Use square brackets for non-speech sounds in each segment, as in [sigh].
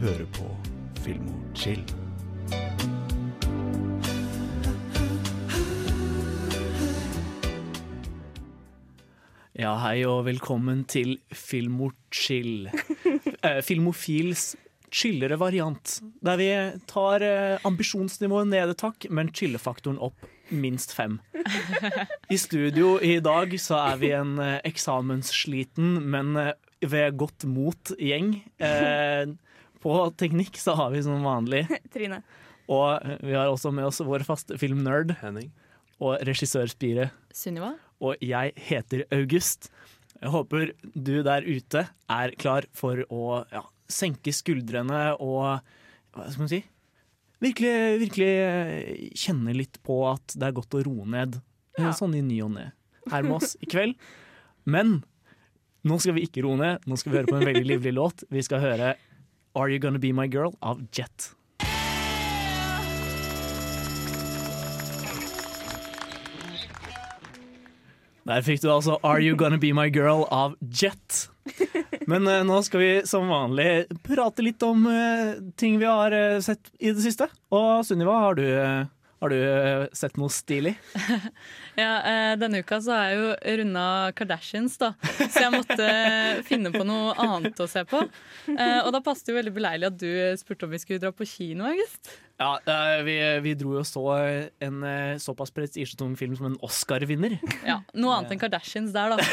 hører på Filmorchill. Ja, hei og velkommen til Filmorchill. [laughs] Eh, Filmofils chillere variant. Der vi tar eh, ambisjonsnivået ned et hakk, men chillefaktoren opp minst fem. I studio i dag så er vi en eh, eksamenssliten, men eh, ved godt mot-gjeng. Eh, på teknikk så har vi som vanlig, [laughs] Trine. og vi har også med oss vår faste filmnerd Henning. og regissørspire. Sunniva. Og jeg heter August. Jeg håper du der ute er klar for å ja, senke skuldrene og Hva skal man si? Virkelig, virkelig eh, kjenne litt på at det er godt å roe ned. eh, Ja. Sånn i ny og ne. Her med oss [laughs] i kveld. Men nå skal vi ikke roe ned. Nå skal vi høre på en veldig livlig låt. Vi skal høre Are You Gonna Be My Girl av Jet. Der fikk du altså Are You Gonna Be My Girl av Jet. Men uh, nå skal vi som vanlig prate litt om uh, ting vi har uh, sett i det siste. Og Sunniva, har du, har du eh, sett noe stilig? [laughs] Ja, eh, denne uka så har jeg jo runda Kardashians, da. Så jeg måtte eh, finne på noe annet å se på. Og da passet det jo veldig beleilig at du spurte om vi skulle dra på kino, August. Ja, vi, vi dro jo så en eh, såpass prestisjetung film som en Oscar-vinner. Ja, Noe annet enn Kardashians der, da.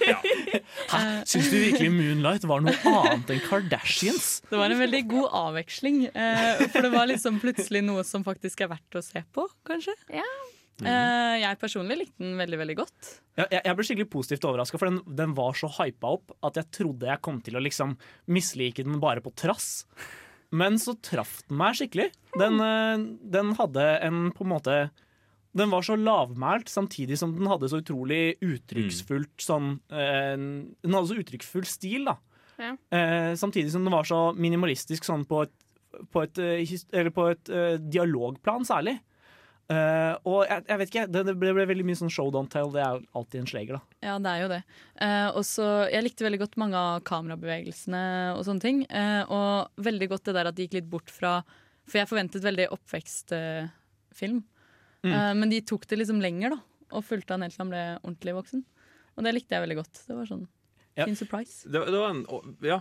[laughs] Hæ? Syns du virkelig Moonlight var noe annet enn Kardashians? Det var en veldig god avveksling. Eh, for det var liksom plutselig noe som faktisk er verdt å se på, kanskje. Eh, jeg personlig likte den veldig, veldig godt. Ja, jeg, jeg ble skikkelig positivt overraska, for den, den var så hypa opp at jeg trodde jeg kom til å liksom mislike den bare på trass. Men så traff den meg skikkelig. Den, eh, den hadde en på en måte Den var så lavmælt, samtidig som den hadde så utrolig uttrykksfullt sånn eh, Den hadde så uttrykksfull stil, da. Ja. Eh, samtidig som den var så minimalistisk sånn på et, på et, eller på et eh, dialogplan, særlig. Eh, og jeg, jeg vet ikke, det, det ble, ble veldig mye sånn show don't tell. Det er jo alltid en sleger, da. Ja, det er jo det. Uh, og så, jeg likte veldig godt mange av kamerabevegelsene og sånne ting. Uh, og veldig godt det der at de gikk litt bort fra For jeg forventet veldig oppvekstfilm. Mm. Eh, men de tok det liksom lenger, da. Og fulgte han helt til han ble ordentlig voksen. Og det likte jeg veldig godt. Det var sånn Ja. fin surprise. Det, det var en Ja,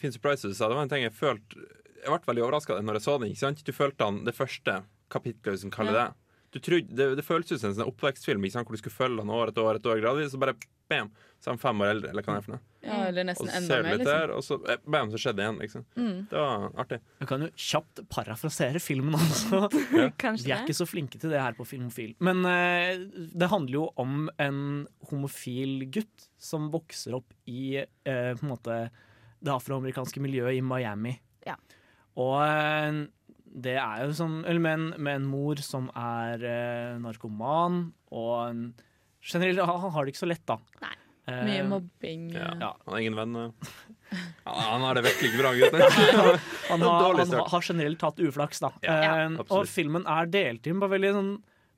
fin surprise du sa. Det var en ting jeg følte Jeg ble veldig overraska når jeg så den. ikke sant? Du følte han det første kapitlet, hvis man kaller Ja. det. Du trodde, det, det føltes ut som en sånn oppvekstfilm ikke sant? hvor du skulle følge han år etter år etter år gradvis, og bare bam, så er han fem år eldre, eller hva det er for noe. Ja, eller Og nesten så enda ser du mer. litt Liksom. der, og så eh, bam, så skjedde det igjen. liksom. Mm. Det var artig. Jeg kan jo kjapt parafrasere filmen [laughs] også. Kanskje Vi er ikke så flinke til det her på Filmofil. Men eh, det handler jo om en homofil gutt som vokser opp i eh, på en måte det afroamerikanske miljøet i Miami. Ja. Og eh, det er jo sånn Eller med en, med en mor som er eh, narkoman, og en, generelt han han har det ikke så lett, da. Nei. Eh, Mye mobbing. Ja. eh. Ja. Han har ingen venner. Ja, han har det virkelig ikke bra, gutten. [laughs] Han har, han har generelt tatt uflaks, da. Ja, Eh, og filmen er delt inn på veldig sånn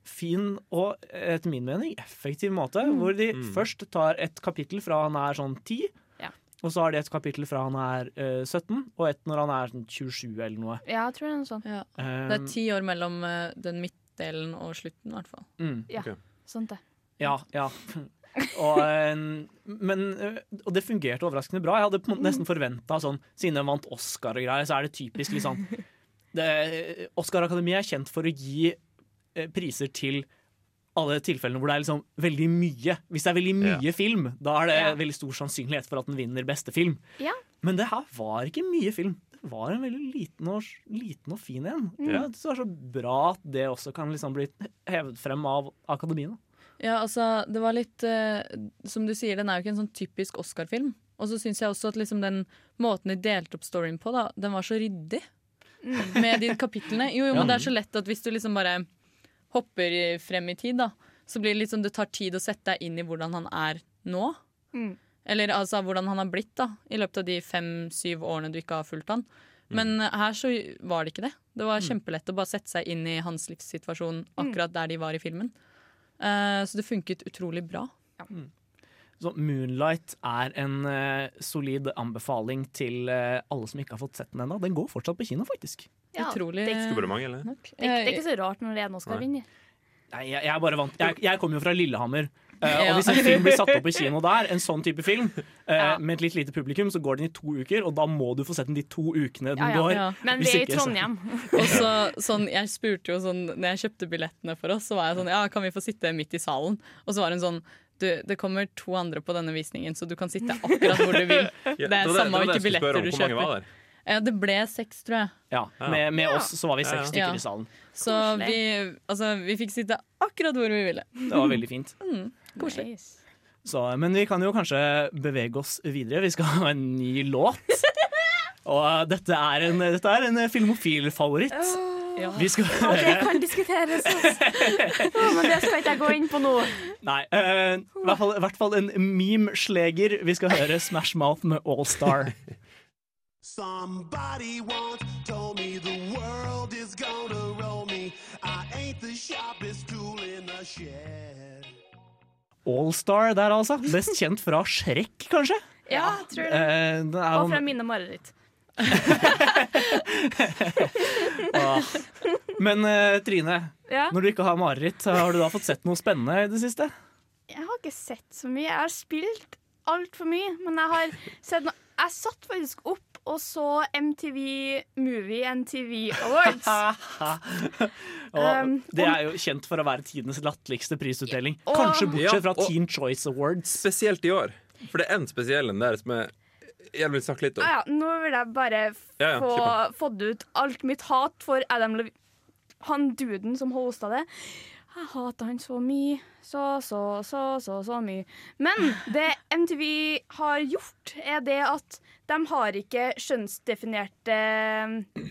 fin og etter min mening effektiv måte. Hvor de Mm. først tar et kapittel fra han er sånn 10, Ja. Og så har de et kapittel fra han er uh, 17, og et når han er sånn 27 eller noe. Ja, jeg tror det er noe sånt. Ja. Um, Det er ti år mellom uh, den midtdelen og slutten, i hvert fall. mm, Sånt det. ja, ja. [laughs] Og, eh, men, eh, og det fungerte overraskende bra. Jeg hadde nesten forventa sånn, siden den vant Oscar og greier, så er det typisk litt sånn [laughs] det- Oscar-akademiet er kjent for å gi eh, priser til alle tilfellene hvor det er liksom veldig mye. Hvis det er veldig mye film, da er det Ja. veldig stor sannsynlighet for at den vinner beste film. Ja. Men det her var ikke mye film. Det var en veldig liten og, liten og fin en. Ja, det var så bra at det også kan liksom bli hevet frem av akademiet. Ja, altså, det var litt uh, Som du sier, den er jo ikke en sånn typisk Oscar-film. Og så syns jeg også at liksom den måten de delte opp storyen på, da, den var så ryddig. Med de kapitlene. Jo, jo, men det er så lett at hvis du liksom bare hopper frem i tid, da, så blir det litt sånn det tar tid å sette deg inn i hvordan han er nå. Mm. Eller altså hvordan han har blitt da i løpet av de fem-syv årene du ikke har fulgt han. Men mm. her så var det ikke det. Det var kjempelett å bare sette seg inn i hans livssituasjon akkurat der de var i filmen. Uh, så det funket utrolig bra. Så Moonlight er en eh, solid anbefaling til eh, alle som ikke har fått sett den ennå. Den går fortsatt på kino, faktisk. Ja, Utrolig Det, er ikke- det, det er ikke så rart når det er en Oscar-vinner. Nei, jeg, jeg er bare vant Jeg, jeg kommer jo fra Lillehammer. Uh, Ja. Og hvis en film blir satt opp i kino [laughs] der, en sånn type film, uh, Ja. med et litt lite publikum, så går den i to uker, og da må du få sett den de to ukene den Ja, ja. går. Ja. Men Hvis vi er i Trondheim. [laughs] Og så, sånn, jeg spurte jo sånn Når jeg kjøpte billettene for oss, så var jeg sånn Ja, kan vi få sitte midt i salen? Og så var hun sånn du, det kommer to andre på denne visningen, så du kan sitte akkurat hvor du vil. [laughs] Det er det, samme hvilke billetter om. du Hvor mange kjøper. var der? Ja, det ble seks, tror jeg. Ja, Ja. med, med oss så var vi seks stykker Ja. i salen. Så vi, altså, vi fikk sitte akkurat hvor vi ville. Det var veldig fint. Koselig. Nice. Så, men vi kan jo kanskje bevege oss videre. Vi skal ha en ny låt. [laughs] Og dette er en, dette er en filmofil-favoritt. Ja. Vi skal [laughs] Og det kan diskuteres. oh, men det skal ikke jeg gå inn på nå. Nei, Uh, i hvert fall, hvert fall en meme-sleger. Vi skal høre Smash Mouth med All Star. Somebody once told me the world is gonna roll me. I ain't the sharpest tool in the shed. All Star der, altså. Best kjent fra Shrek, kanskje? Ja, tror det. Eh, det er Og fra mine mareritt. Ah. [laughs] Men eh, Trine, Ja. når du ikke har mareritt, har du da fått sett noe spennende i det siste? Jeg har ikke sett så mye. Jeg har spilt altfor mye, men jeg har sett noe Jeg satt faktisk opp og så MTV Movie NTV Awards. [laughs] [laughs] Og Um, det er jo kjent for å være tidenes latterligste prisutdeling. Og- Kanskje bortsett fra Ja, og- Teen Choice Awards. Spesielt i år. For det er en spesiell en der som jeg vil snakke litt om. Ah, ja, nå vil jeg bare Ja, ja, få fått ut alt mitt hat for Adam Levine. Han duden som hosta det. Jeg hater han så mye. Så, så, så, så, så mye. Men det MTV har gjort, er det at de har ikke skjønnsdefinerte eh,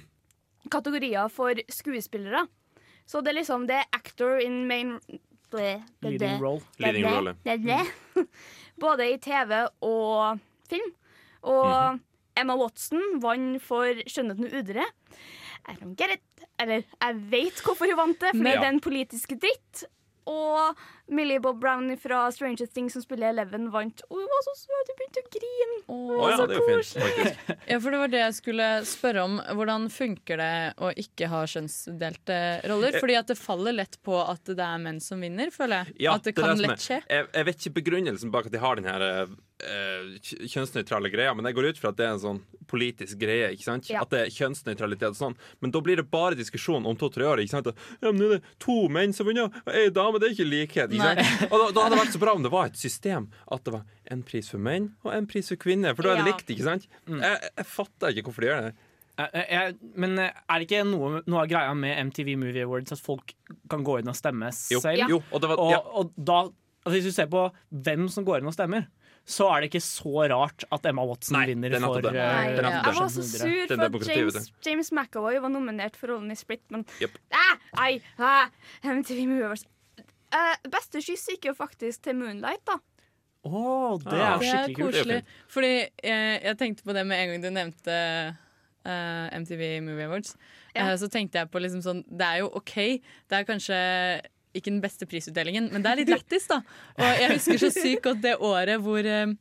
kategorier for skuespillere. Så det er liksom det er actor in main det, Leading role. Leading role. Det. [laughs] Både i TV og film. Og Mhm. Emma Watson vant for 'Skjønnheten og. I don't get it. Eller jeg vet hvorfor hun vant det, for det er den politiske dritt. Og Millie Bob Brown fra Stranger Things som spiller Eleven, vant. Og hun var så søt, hun begynte å grine. Å ja, så det er jo fint, [laughs] Ja, for det var det jeg skulle spørre om. Hvordan funker det å ikke ha kjønnsdelte roller? Fordi at det faller lett på at det er menn som vinner, føler jeg. Ja, at det det kan lett skje. Jeg, jeg vet ikke begrunnelsen bak at de har den her eh, kjønnsnøytrale greier, men jeg går ut fra at det er en sånn politisk greie. ikke sant? Ja. At det er kjønnsnøytralitet og sånn. Men da blir det bare diskusjon om to-tre år. ikke sant? At, ja, men nå er det to menn som vinner, og ei dame. Det er ikke likhet. ikke sant? Og da, da hadde det vært så bra om det var et system. At det var en pris for menn og en pris for kvinner. For da er det Ja. likt, ikke sant? Jeg, jeg fatter ikke hvorfor de gjør det. Eh, eh, jeg- Men eh, er det ikke noe, noe av greia med MTV Movie Awards at folk kan gå inn og stemme Jo, selv? jo og var, Og, og da, altså hvis du ser på hvem som går inn og stemmer, så er det ikke så rart at Emma Watson Nei, vinner er for eh, Nei, det nettopp jeg var så sur for at James, James McAvoy var nominert for rollen i Split, men yep. ah, ai, ah, MTV Movie Awards. Eh, beste kyss gikk jo faktisk til Moonlight, da. Å, det er ah, skikkelig kult. Det er koselig. Fordi jeg, jeg tenkte på det med en gang du nevnte uh, MTV Movie Awards. Ja. Eh, så tenkte jeg på liksom sånn Det er jo OK. Det er kanskje ikke den beste prisutdelingen, men det er litt [laughs] lættis, da. Og jeg husker så sykt godt det året hvor eh,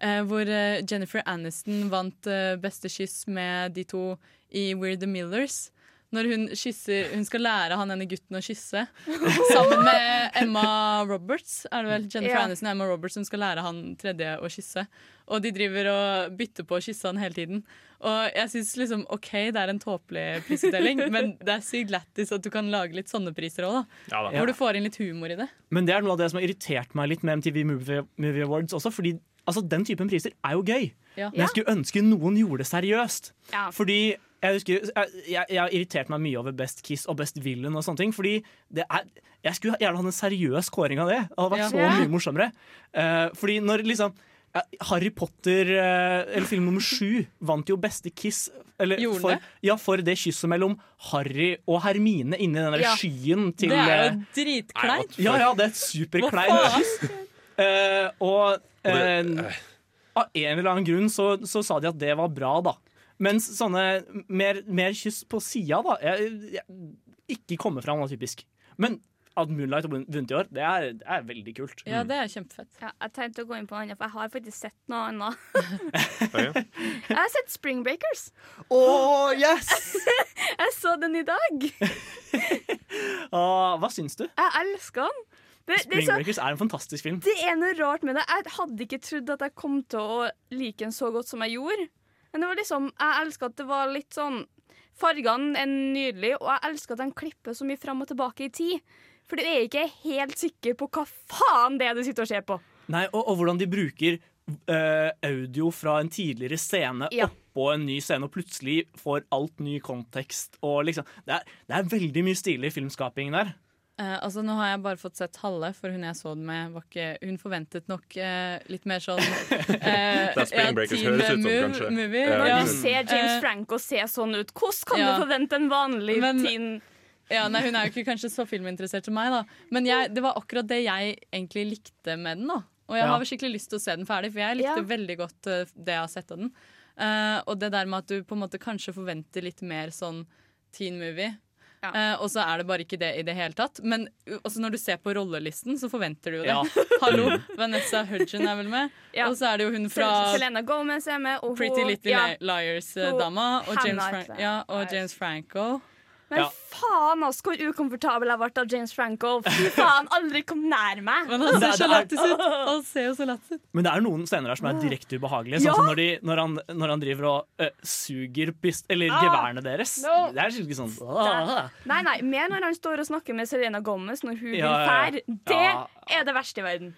eh, hvor eh, Jennifer Aniston vant eh, beste kyss med de to i We're the Millers. Når hun kysser Hun skal lære han ene gutten å kysse. [laughs] Sammen med Emma Roberts. Er det vel Jennifer Ja. Aniston og Emma Roberts som skal lære han tredje å kysse. Og de driver og bytter på å kysse han hele tiden. Og jeg syns liksom OK, det er en tåpelig prisutdeling, [laughs] men det er sykt lættis at du kan lage litt sånne priser òg, da. Ja, da. Ja. Hvor du får inn litt humor i det. Men det er noe av det som har irritert meg litt med MTV Movie, Movie Awards også, fordi altså, den typen priser er jo gøy. Ja. Men jeg skulle ønske noen gjorde det seriøst. Ja. Fordi jeg husker jeg, har irritert meg mye over Best Kiss og Best Villain og sånne ting. Fordi det er Jeg skulle gjerne hatt en seriøs kåring av det. Det hadde vært Ja. så mye morsommere. Uh, fordi når liksom Harry Potter, eh, eller film nummer sju, vant jo beste kiss. Eller Gjorde for, det? ja, for det kysset mellom Harry og Hermine inni den der Ja. skyen til Det er eh, jo dritkleint. Ja, ja, det er et superkleint kyss. Uh, og uh, det- eh, av en eller annen grunn så, så sa de at det var bra, da. Mens sånne mer, mer kyss på sida, da jeg, jeg, Ikke komme fram, da, typisk. Men at Moonlight har vunnet i år, det er, det er veldig kult. Ja, det er kjempefett. Ja, jeg tenkte å gå inn på noe annet, for jeg har faktisk sett noe annet. [laughs] Jeg har sett Spring Breakers. Oh, yes! [laughs] Jeg så den i dag. [laughs] Ah, hva syns du? Jeg elsker den. Det, det, er Spring så, Breakers er en fantastisk film. det er noe rart med det. Jeg hadde ikke trodd at jeg kom til å like den så godt som jeg gjorde. Men det var liksom, jeg elsker at det var litt sånn Fargene er nydelige, og jeg elsker at de klipper så mye fram og tilbake i tid. For du er ikke helt sikker på hva faen det er du sitter og ser på. Nei, og, og hvordan de bruker uh, audio fra en tidligere scene Ja. oppå en ny scene, og plutselig får alt ny kontekst. Og liksom, det, er, det er veldig mye stilig filmskaping der. Eh, altså Nå har jeg bare fått sett halve, for hun jeg så den med, var ikke, hun forventet nok uh, litt mer sånn uh, [laughs] Det er Spring Breakers teen høres ut som, move- kanskje. Movie. Ja. Når Ja. du ser James Franco se sånn ut, hvordan kan ja. du forvente en vanlig Men- teen Ja, nei, Hun er jo ikke kanskje så filminteressert som meg, da. Men jeg, det var akkurat det jeg egentlig likte med den. da Og jeg Ja. har skikkelig lyst til å se den ferdig, for jeg likte Ja. veldig godt det jeg har sett av den. Eh, og det der med at du på en måte kanskje forventer litt mer sånn teen movie. Ja. Eh, og så er det bare ikke det i det hele tatt. Men uh, også når du ser på rollelisten, så forventer du jo det. Ja. [laughs] Hallo, Vanessa Hudgen er vel med? Ja. Og så er det jo hun fra Selena Gomez er med, og Pretty Little ja. Liars-dama. Og, James Fra ja, og James Franco. Men Ja. faen ass, hvor ukomfortabel jeg ble av James Franco. Fy [laughs] faen, aldri kom nær meg. Men han er- ser så lættis ut! Han ser jo så lættis ut. Men det er noen scener her som er direkte ubehagelige. Sånn Ja. som når, de, når, han, når han driver og eh, suger pist eller Ah, geværene deres. no. Det er ikke sånn ah. Nei, nei, mer når han står og snakker med Selena Gomez når hun Ja, vil fære. Det Ja. er det verste i verden.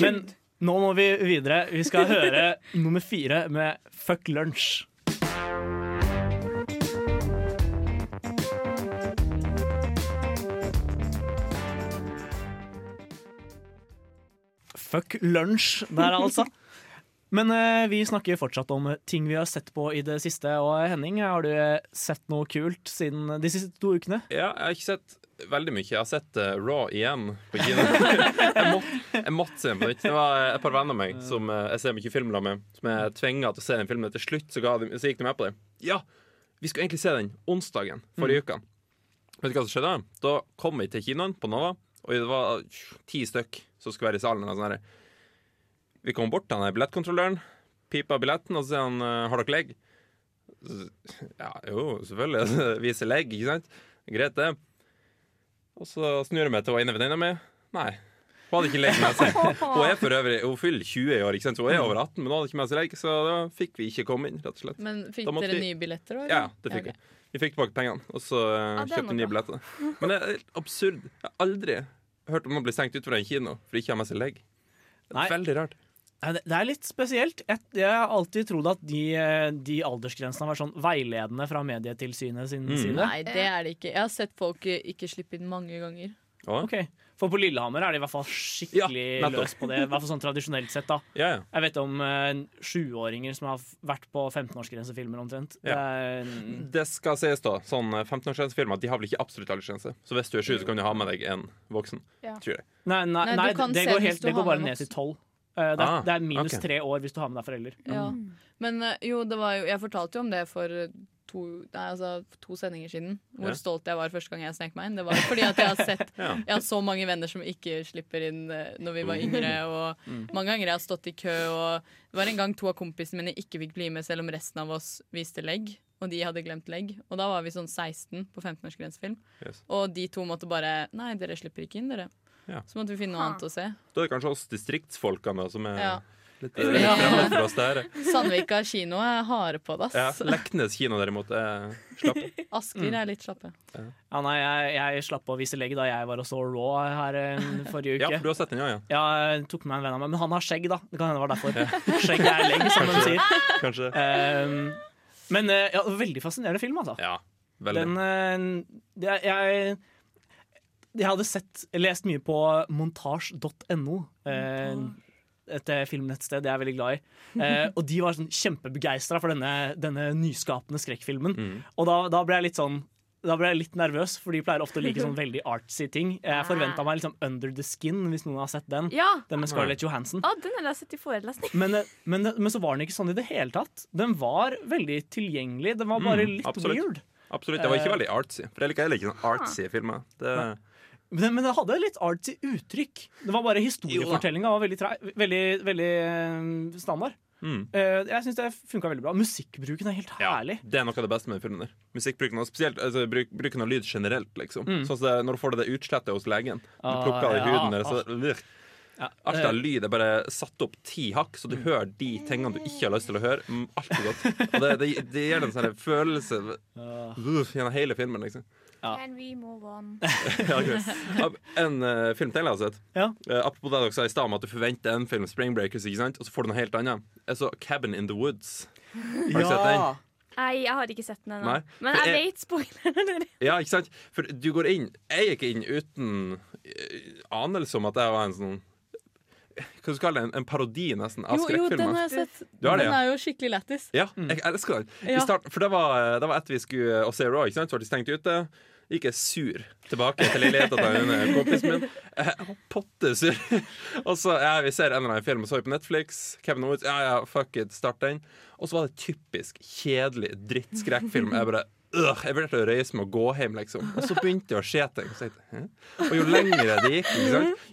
Men nå må vi videre. Vi skal høre nummer fire med Fuck Lunch. Fuck lunsj der, altså. Men eh, vi snakker fortsatt om ting vi har sett på i det siste. Og Henning, har du eh, sett noe kult siden de siste to ukene? Ja, jeg har ikke sett veldig mye. Jeg har sett uh, Raw igjen på kino. [laughs] jeg, måtte, jeg måtte se på nytt. Det var et par venner av meg som uh, jeg ser mye film med, som er tvinga til å se den filmen. Til slutt så, de, så gikk de med på det. Ja, vi skulle egentlig se den onsdagen forrige uke. Vet du hva som skjedde? Da kom vi til kinoen på Nova, og det var ti stykk som skulle være i salen. Og sånn. Vi kom bort til han billettkontrolløren, pipa billetten, og så sier han eh, 'Har dere legg?' Ja, jo, selvfølgelig. [laughs] Vise legg, ikke sant? Greit, det. Og så snur jeg meg til hun ene venninna mi. Nei. Hun hadde ikke legg med seg. [laughs] Hun er for øvrig Hun fyller 20 i år, ikke sant? så hun er over 18, men hun hadde ikke med seg legg, så da fikk vi ikke komme inn, rett og slett. Men fikk dere vi- nye billetter, Eller? Ja, det fikk ok. vi. Vi fikk tilbake pengene, og så eh, Ja, er kjøpte vi nye billetter. Men det er helt absurd. Jeg har aldri hørt om noen bli stengt ut fra en kino for ikke å ha med seg legg. Det Nei. Veldig rart. Det det er litt spesielt. Jeg, har alltid trodd at de, de aldersgrensene var sånn veiledende fra Medietilsynet sin Mm. side. Nei, det er det ikke. Jeg har sett folk ikke slippe inn mange ganger. Å? For på Lillehammer er de i hvert fall skikkelig Ja, løs på det. I hvert fall sånn tradisjonelt sett da Ja, ja. Jeg vet om sjuåringer sjuåringer som har vært på 15-årsgrensefilmer omtrent. Det er, mm, Det skal sies, da. Sånn 15-årsgrensefilmer De har vel ikke absolutt aldersgrense. Så hvis du er sju, så kan du ha med deg en voksen. Ja. Tror jeg. nei, nei, Nei, nei det, går helt, det går bare ned til tolv. Uh, det, er- Ah, det er minus okay. tre år hvis du har med deg forelder. Ja. Men eh, jo, det var jo Jeg fortalte jo om det for eh, to, nei, altså, to sendinger siden. Hvor Ja. stolt jeg var første gang jeg snek meg inn. Det var fordi at jeg har sett [laughs] Ja. Jeg har så mange venner som ikke slipper inn eh, når vi var yngre. Og Mm. mange ganger jeg har stått i kø, og det var en gang to av kompisene mine ikke fikk bli med, selv om resten av oss viste legg. Og de hadde glemt legg. Og da var vi sånn 16 på 15-årsgrensefilm. Yes. Og de to måtte bare Nei, dere slipper ikke inn, dere. Ja. Så måtte vi finne noe Ha. annet å se. Da er det kanskje oss distriktsfolkene da, som er Ja. Litt Ja. fremmed for oss der. [laughs] Sandvika kino er harde på det, Ja. Leknes kino derimot er slappe. [laughs] Asker er litt slappe. Ja, nei, jeg, jeg slapp å vise legg da jeg var og så Raw her forrige forrige Ja, for du har sett den, ja? ja. Ja, jeg tok med en venn av meg, men han har skjegg, da. Det kan hende det var derfor. [laughs] Skjegg er legg, som de sier. Kanskje. Um, men eh, ja, veldig fascinerende film, altså. Ja, veldig. Den uh, det, jeg, jeg hadde sett, lest mye på montasj.no. Eh, et eh, filmnettsted jeg er veldig glad i. Eh, og de var sånn kjempebegeistra for denne, denne nyskapende skrekkfilmen. Mm. Og da, da ble jeg litt sånn da ble jeg litt nervøs, for de pleier ofte å like sånn veldig artsy ting. Jeg forventa meg liksom Under the Skin, hvis noen har sett den. Ja! Den med Scarlett Johansson. Ah, den har jeg sett i forelesning. Men, eh, men, men så var den ikke sånn i det hele tatt. Den var veldig tilgjengelig. Den var bare Mm, litt absolutt. weird. Absolutt. Det var ikke Eh, veldig artsy. For jeg liker heller ikke sånn artsy filmer. Det, Men, men det hadde litt artsy uttrykk. Det var bare Historiefortellinga var veldig, veldig, veldig eh, standard. Mm. Uh, jeg syns det funka veldig bra. Musikkbruken er helt Ja, herlig. det er noe av det beste med filmen. der Musikkbruken, og spesielt altså, bruk, bruken av lyd generelt. liksom Mm. Sånn det, Når du får det utslettet hos legen. Du Ah, plukker av i ja, huden der, så. Ja, Alt eh, av lyd er bare satt opp ti hakk, så du hører de tingene du ikke har lyst til å høre. Mm, er godt. Og det, det, det gir en sånn følelse uh, gjennom hele filmen. liksom Ja. Can we move on? ja. En uh, film til jeg har sett. Ja. Uh, apropos det dere sa i stad om at du forventer en film, Spring Breakers, ikke sant? og så får du noe helt annet. Jeg så Cabin in the Woods. Har du sett den? Nei, jeg har ikke sett den ennå. Men jeg jeg- vet spoileren. Ja, ikke sant? For du går inn Jeg gikk inn uten eh, anelse om at jeg var en sånn Hva skal du kalle det? En, en parodi, nesten, av Jo, jo, den har jeg sett. Den er jo skikkelig lættis. Ja, jeg elsker den. Starten, for det var, det var etter vi skulle og se Raw, ikke sant? Så ble de stengt ute. Gikk jeg sur tilbake til leiligheten til denne kompisen min. Jeg var pottesur. og så ja, vi ser en eller annen film, og så vi på Netflix. Kevin Woods, ja ja, fuck it, start den. Og så var det typisk kjedelig drittskrekkfilm. Jeg bare øh, Jeg vurderte å reise meg og gå hjem, liksom. Og så begynte det å skje ting. Så jeg, og jo lengre det gikk,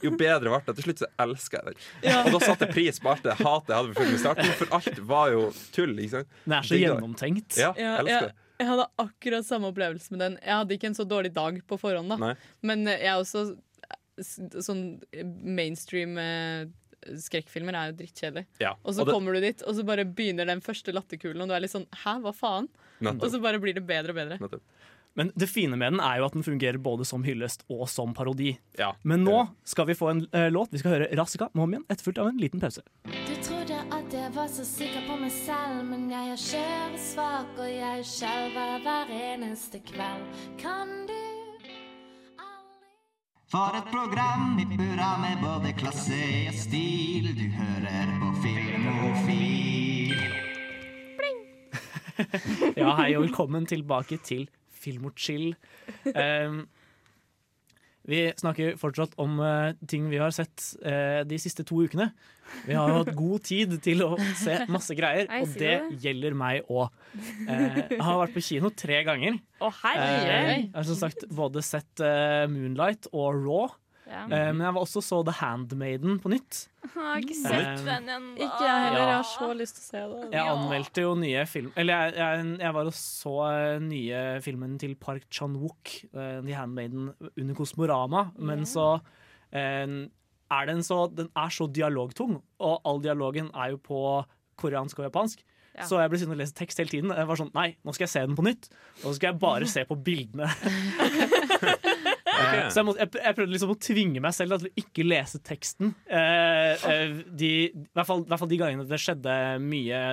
jo bedre ble det. Til slutt så elska jeg den. Og da satte jeg pris på alt det hatet jeg hadde for filmen i starten, for alt var jo tull. Den er så gjennomtenkt. Ja, Ja, jeg elsker det. Jeg hadde akkurat samme opplevelse med den. Jeg hadde ikke en så dårlig dag på forhånd, da. Nei. Men eh, jeg er også sånn mainstream eh, skrekkfilmer er jo drittkjedelig. Ja. Og så det- kommer du dit, og så bare begynner den første latterkulen, og du er litt sånn hæ, hva faen? Og så bare blir det bedre og bedre. Nettopp. Men det fine med den er jo at den fungerer både som hyllest og som parodi. Ja. Men nå skal vi få en eh, låt. Vi skal høre Rasika Momien, etterfulgt av en liten pause. Du trodde at jeg var så sikker på meg selv, men jeg er kjøresvak, og jeg skjelver hver eneste kveld. Kan du For et program i burra med både klasse og stil. Du hører på Filmofil. [laughs] Ja, hei og velkommen tilbake til Film og chill. Um, vi snakker fortsatt om uh, ting vi har sett uh, de siste to ukene. Vi har jo hatt god tid til å se masse greier, og det gjelder meg òg. jeg har vært på kino tre ganger. Å, Eh, jeg har som sagt både sett eh, Moonlight og Raw, Ja. eh, men jeg var også så The Handmaiden på nytt. Jeg har ikke Eh, sett den ennå. Ikke jeg heller. Ja. Jeg har så lyst til å se det. Jeg anmeldte jo nye film Eller jeg, jeg, jeg var og så eh, nye filmen til Park Chan-wook, uh, The Handmaiden, under Kosmorama, men så uh, er den så Den er så dialogtung, og all dialogen er jo på koreansk og japansk. Ja. Så jeg ble sittende og lese tekst hele tiden. Jeg var sånn, Nei, nå skal jeg se den på nytt. Og så skal jeg bare [laughs] se på bildene. [laughs] Eh, Så jeg, må, jeg, jeg prøvde liksom å tvinge meg selv til å ikke lese teksten. Eh, eh, de, i, hvert fall, I hvert fall de gangene det skjedde mye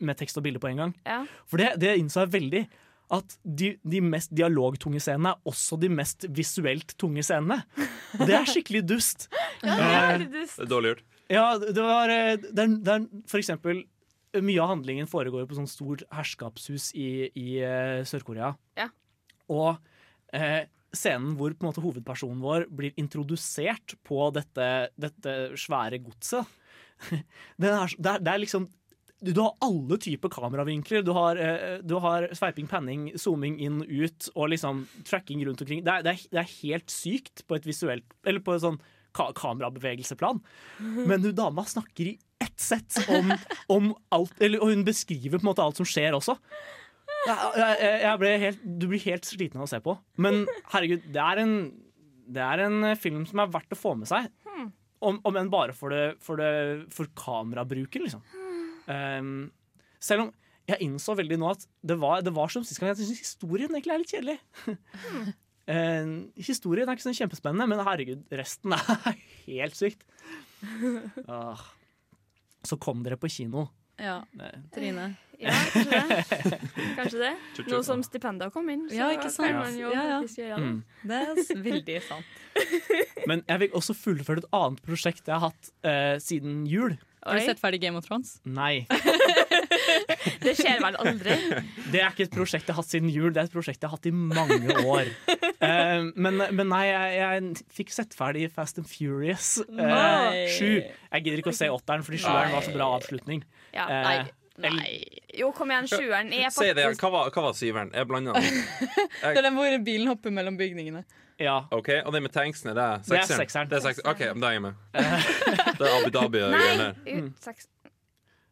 med tekst og bilde på en gang. Ja. For det, det innså jeg veldig. At de, de mest dialogtunge scenene er også de mest visuelt tunge scenene. Og det er skikkelig dust. [laughs] Ja, det er dust. Dårlig gjort. Ja, det var det er, det er for eksempel Mye av handlingen foregår på sånn stort herskapshus i, i Sør-Korea. Ja. Og eh, scenen hvor måte hovedpersonen vår blir introdusert på dette, dette svære godset [laughs] Det er, det, er, det er liksom du, du har alle typer kameravinkler. Du har, eh, du har sveiping, panning, zooming inn, ut og liksom tracking rundt omkring. Det er, det, er, det er helt sykt på et visuelt Eller på et sånn ka kamerabevegelseplan. Men hun dama snakker i ett sett om, om alt eller, Og hun beskriver på en måte alt som skjer også. Jeg, jeg, ble helt, du blir helt sliten av å se på. Men herregud, det er en, det er en film som er verdt å få med seg. Om, om enn bare for, det, for, det, for kamerabruken, liksom. Um, selv om jeg innså veldig nå at det var, det var som sist gang. Jeg syns historien egentlig er litt kjedelig. [laughs] Eh, historien er ikke sånn kjempespennende, men herregud, resten er [laughs] helt sykt. [laughs] Uh, Så kom dere på kino. Ja, Nei. Trine. [laughs] Ja, kanskje det. Kanskje det. [laughs] Nå som stipendet kom inn, så Ja, ikke sant? kan man jo Ja, ja. faktisk gjøre det. Mm. Det er veldig sant. [laughs] Men jeg vil også fullføre et annet prosjekt jeg har hatt uh, siden jul. Har du sett ferdig Game of Thrones? Nei, [laughs] det skjer vel aldri. det er ikke et prosjekt jeg har hatt siden jul, det er et prosjekt jeg har hatt i mange år. Uh, men, men nei, jeg, jeg fikk sett ferdig Fast and Furious eh, Nei. 7. Jeg gidder ikke å se åtteren, fordi sjueren var så bra avslutning. Ja. Eh, Nei. Nei. Jo, kom igjen, sjueren er Si det igjen. Hva var, hva var syveren? Jeg blanda den. [laughs] Det er den hvor bilen hopper mellom bygningene. Ja. OK, og den med tanksen, er det Det er sekseren? Det er sekseren. OK, da er jeg med. [laughs] Det er Abu Dhabi og Nei! greier. ut- seks-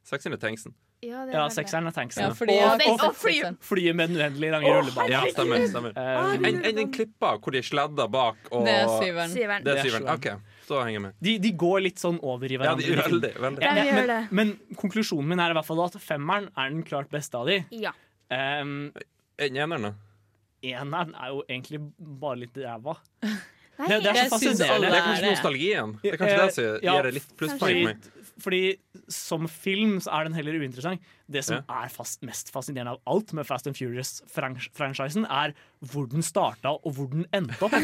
Sekseren er tanksen. Ja, det er Ja, sekseren er tanksen. Ja, fordi og, og, og fly- flyet med den uendelig lange rullebanen. Ja, stemmer. stemmer. Eh, en, en, en klippa hvor de sladder bak og Det er syveren. Syveren. Det er er syveren. OK, så henger jeg med. de, de går litt sånn over i Ja, hverandre. de, veldig. veldig. Ja, de men, gjør det. men konklusjonen min er i hvert fall at femmeren er den klart beste av de. Ja. Um, Enn eneren, da? eneren er jo egentlig bare litt ræva. [laughs] Nei, Det, det er så fascinerende. Det er kanskje nostalgien. Det er kanskje Eh, det som gir det litt plusspoeng Fordi, som film så er den heller uinteressant. Det som Ja. er fast, mest fascinerende av alt med Fast and Furious-franchisen, er hvor den starta og hvor den endte opp. [laughs] For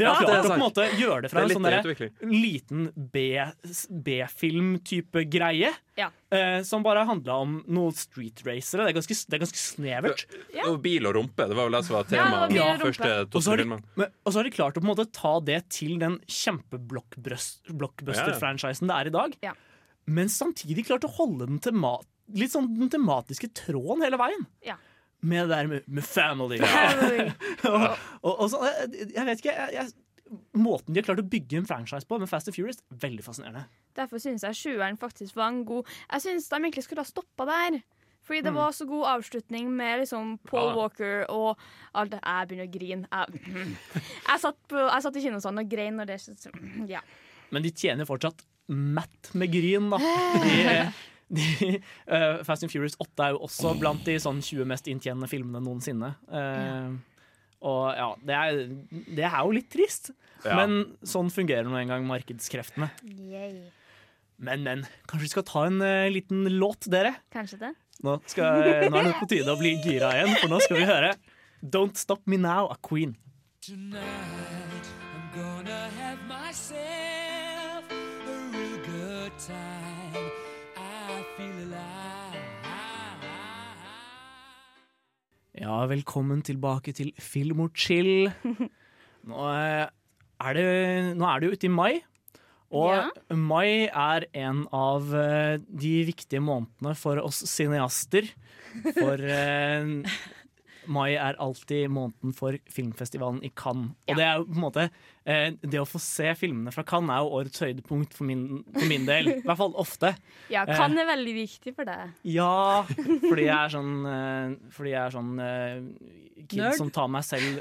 de har det er klart å på en måte gjøre det fra Det en sånn liten B- B-film-type greie. Ja. eh, som bare handla om noen streetracere. Det er ganske, det er ganske snevert. Ja. Og bil og rumpe. Det var vel det som var Ja, temaet Ja, og så de, men- og så har de klart å på en måte ta det til den kjempeblockbuster-franchisen det er i dag. Ja. Men samtidig klarte å holde den tema litt sånn den tematiske tråden hele veien. Ja. Med det der med, med family. Oi. [laughs] og, og, og så, jeg, vet ikke jeg, jeg, Måten de har klart å bygge en franchise på med Fast and Furious, veldig fascinerende. Derfor syns jeg sjueren faktisk var en god Jeg syns de egentlig skulle ha stoppa der. Fordi det var så god avslutning med liksom Paul Ja. Walker og alt det Jeg begynner å grine. Jeg, [laughs] jeg, satt, på, jeg satt i kinosalen og grein når det [clears throat] Ja. Men de tjener fortsatt matt med gryn, da. [laughs] De, de, uh, Fast and Furious 8 er jo også blant de sånn 20 mest inntjenende filmene noensinne. Uh, Og ja, det er, det er jo litt trist. Ja. Men sånn fungerer nå engang gang markedskreftene. Men, men. Kanskje vi skal ta en uh, liten låt, dere? Kanskje det. Nå, skal, nå er det på tide å bli gira igjen, for nå skal vi høre Don't Stop Me Now av Queen. Tonight I'm gonna have myself time. I feel alive. Ja, velkommen tilbake til Film og chill. [laughs] Nå eh, er det, nå er det jo ute i mai. Og Ja. mai er en av eh, de viktige månedene for oss cineaster. For eh, mai er alltid måneden for filmfestivalen i Cannes. Og det er jo på en måte eh, Det å få se filmene fra Cannes er jo årets høydepunkt for min, for min del. I hvert fall ofte. [laughs] Ja, Cannes er veldig viktig for deg. Ja, fordi jeg er sånn eh, Fordi jeg er sånn eh, kid Nerd? som tar meg selv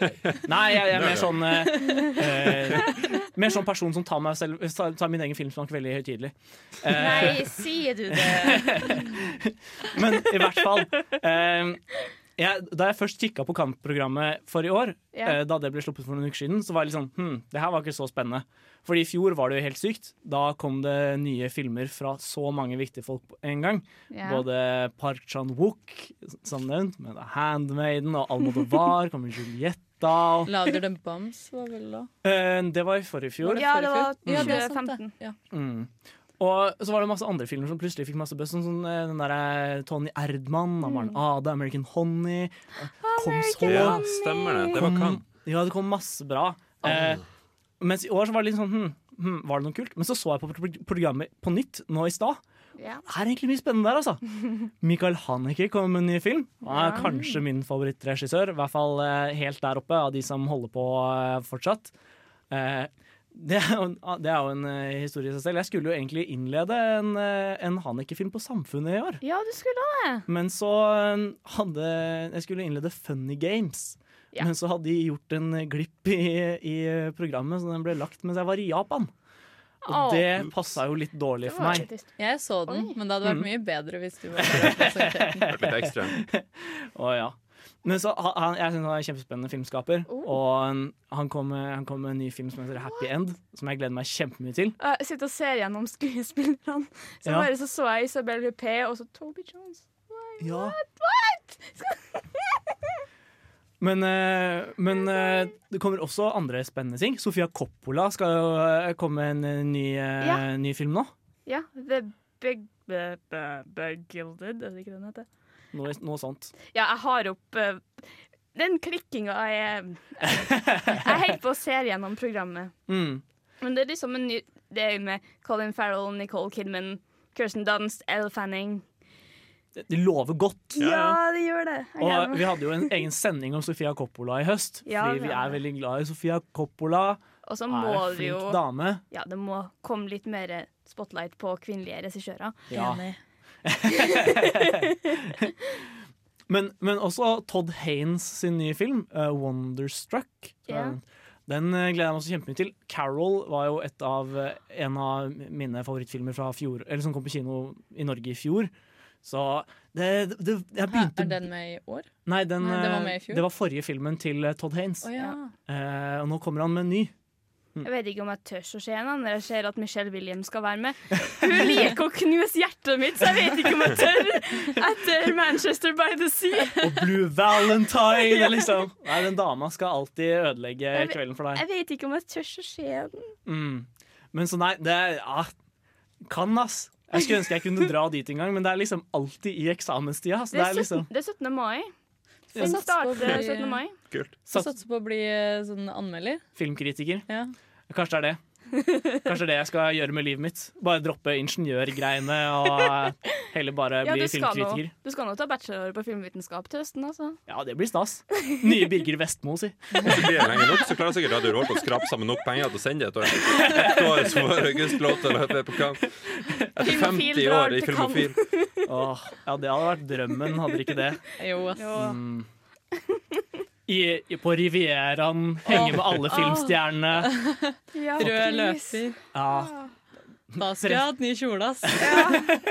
Nei, jeg, jeg er mer sånn eh, eh, Mer sånn person som tar meg selv tar, tar min egen filmsmak veldig høytidelig. Eh, Nei, sier du det? [laughs] men i hvert fall eh, jeg, Da jeg først kikka på kampprogrammet for i år, yeah. eh, da det ble sluppet for noen uker siden, så var jeg litt sånn hm, det her var ikke så spennende. Fordi i fjor var det jo helt sykt. Da kom det nye filmer fra så mange viktige folk på en gang. Yeah. Både Park Chan-wook, som nevnt, med The Handmaiden, og Almodovar, kommer Julietta og Lader the Bombs var vel da Eh, Det var i forrige fjor. Ja, det var Ja, det var sant, 2015. det. Ja. Mm. Og så var det masse andre filmer som plutselig fikk masse buzz. Sånn, sånn, eh, den der Tony Erdman, Maren Ade, American Honey, kom så Ja, stemmer det. Det var kom, kan. Ja, det kom masse bra. Eh, mens i år så var det litt sånn hm, hm, Var det noe kult? Men så så jeg på programmet på nytt nå i stad. Ja. Det er egentlig mye spennende der, altså. [laughs] Michael Haneke kommer med en ny film. Han er kanskje min favorittregissør. I hvert fall eh, helt der oppe av de som holder på eh, fortsatt. Eh, det er jo, ah, det er jo en eh, historie i seg selv. Jeg skulle jo egentlig innlede en, eh, en Haneke-film på Samfunnet i år. ja, du skulle det. Men så eh, hadde Jeg skulle innlede Funny Games. Ja. Men så hadde de gjort en glipp i, i programmet, så den ble lagt mens jeg var i Japan. Og oh. det passa jo litt dårlig for meg. litt. Jeg så den, Oi. men det hadde vært Mm. mye bedre hvis du var der [laughs] det presenterte. Litt [laughs] ekstremt Å, ja. Men så, han- jeg synes han er en kjempespennende filmskaper. Oh. Og han, kom han kom med en ny film som heter Happy End, som jeg gleder meg kjempemye til. Jeg sitter og ser gjennom [laughs] skuespillerne. Så Ja. bare så så jeg Isabel Huppé og så Toby Jones. Ja. [laughs] Men, eh, men eh, det kommer også andre spennende ting. Sofia Coppola skal jo eh, komme med en ny, Ja. ny film nå. Ja, The Big B- B- B- Gilded, er det ikke den heter? Noe, noe sånt. Ja, jeg har opp uh, Den klikkinga er Jeg holder på å se gjennom programmet. Mm. Men det er liksom en ny Det er jo med Colin Farrell, Nicole Kidman, Kirsten Dunst, Elle Fanning. de lover godt. Ja, de gjør det. Og vi hadde jo en egen sending om Sofia Coppola i høst. Ja, fordi vi er veldig glad i Sofia Coppola. Og så Er må en det flink jo dame. Ja, det må komme litt mer spotlight på kvinnelige regissører. Ja. [laughs] Men, men også Todd Haynes sin nye film, uh, 'Wonderstruck'. Ja. Den eh, gleder jeg meg også kjempemye til. 'Carol' var jo et av, eh, en av mine favorittfilmer fjor, eller som kom på kino i Norge i fjor. Så det, det Jeg Hæ, er den med i år? Nei, den, Nei, den var med i fjor. det var forrige filmen til Todd Haynes. Oh, ja. Eh, og nå kommer han med en ny. Jeg vet ikke om jeg tør å se henne når jeg ser at Michelle Williams skal være med. Hun liker å knuse hjertet mitt, så jeg vet ikke om jeg tør etter Manchester by the Sea. Og Blue Valentine, liksom. Nei, den dama skal alltid ødelegge vet- kvelden for deg. Jeg vet ikke om jeg tør å se den. Mm. Men så nei, det er ja, Kan, ass. Jeg skulle ønske jeg kunne dra dit en gang, men det er liksom alltid i eksamenstida. Så Det det liksom 17. Det er 17. mai. Vi starter bli- 17. mai. Kult. Sats- Satser på å bli eh, sånn anmelder. filmkritiker. Ja. Kanskje det er det. Kanskje det jeg skal gjøre med livet mitt. Bare droppe ingeniørgreiene og heller bare Ja, bli filmkritiker. nå, du skal nå ta bachelor på filmvitenskap til høsten, altså. Ja, det blir stas. Nye Birger Vestmo, si. Hvis det blir lenge nok, så klarer sikkert Radio Revolt å skrape sammen nok penger til å sende det et år. Et år så får August lov til å løpe på kamp. Etter 50 år i Filmofil. Åh, ja, det hadde vært drømmen, hadde det ikke det? Jo, ass. Mm. I, på Rivieraen, henge med alle filmstjernene. Ja, Rød løper. Ja. Da skulle jeg hatt ny kjole, ass.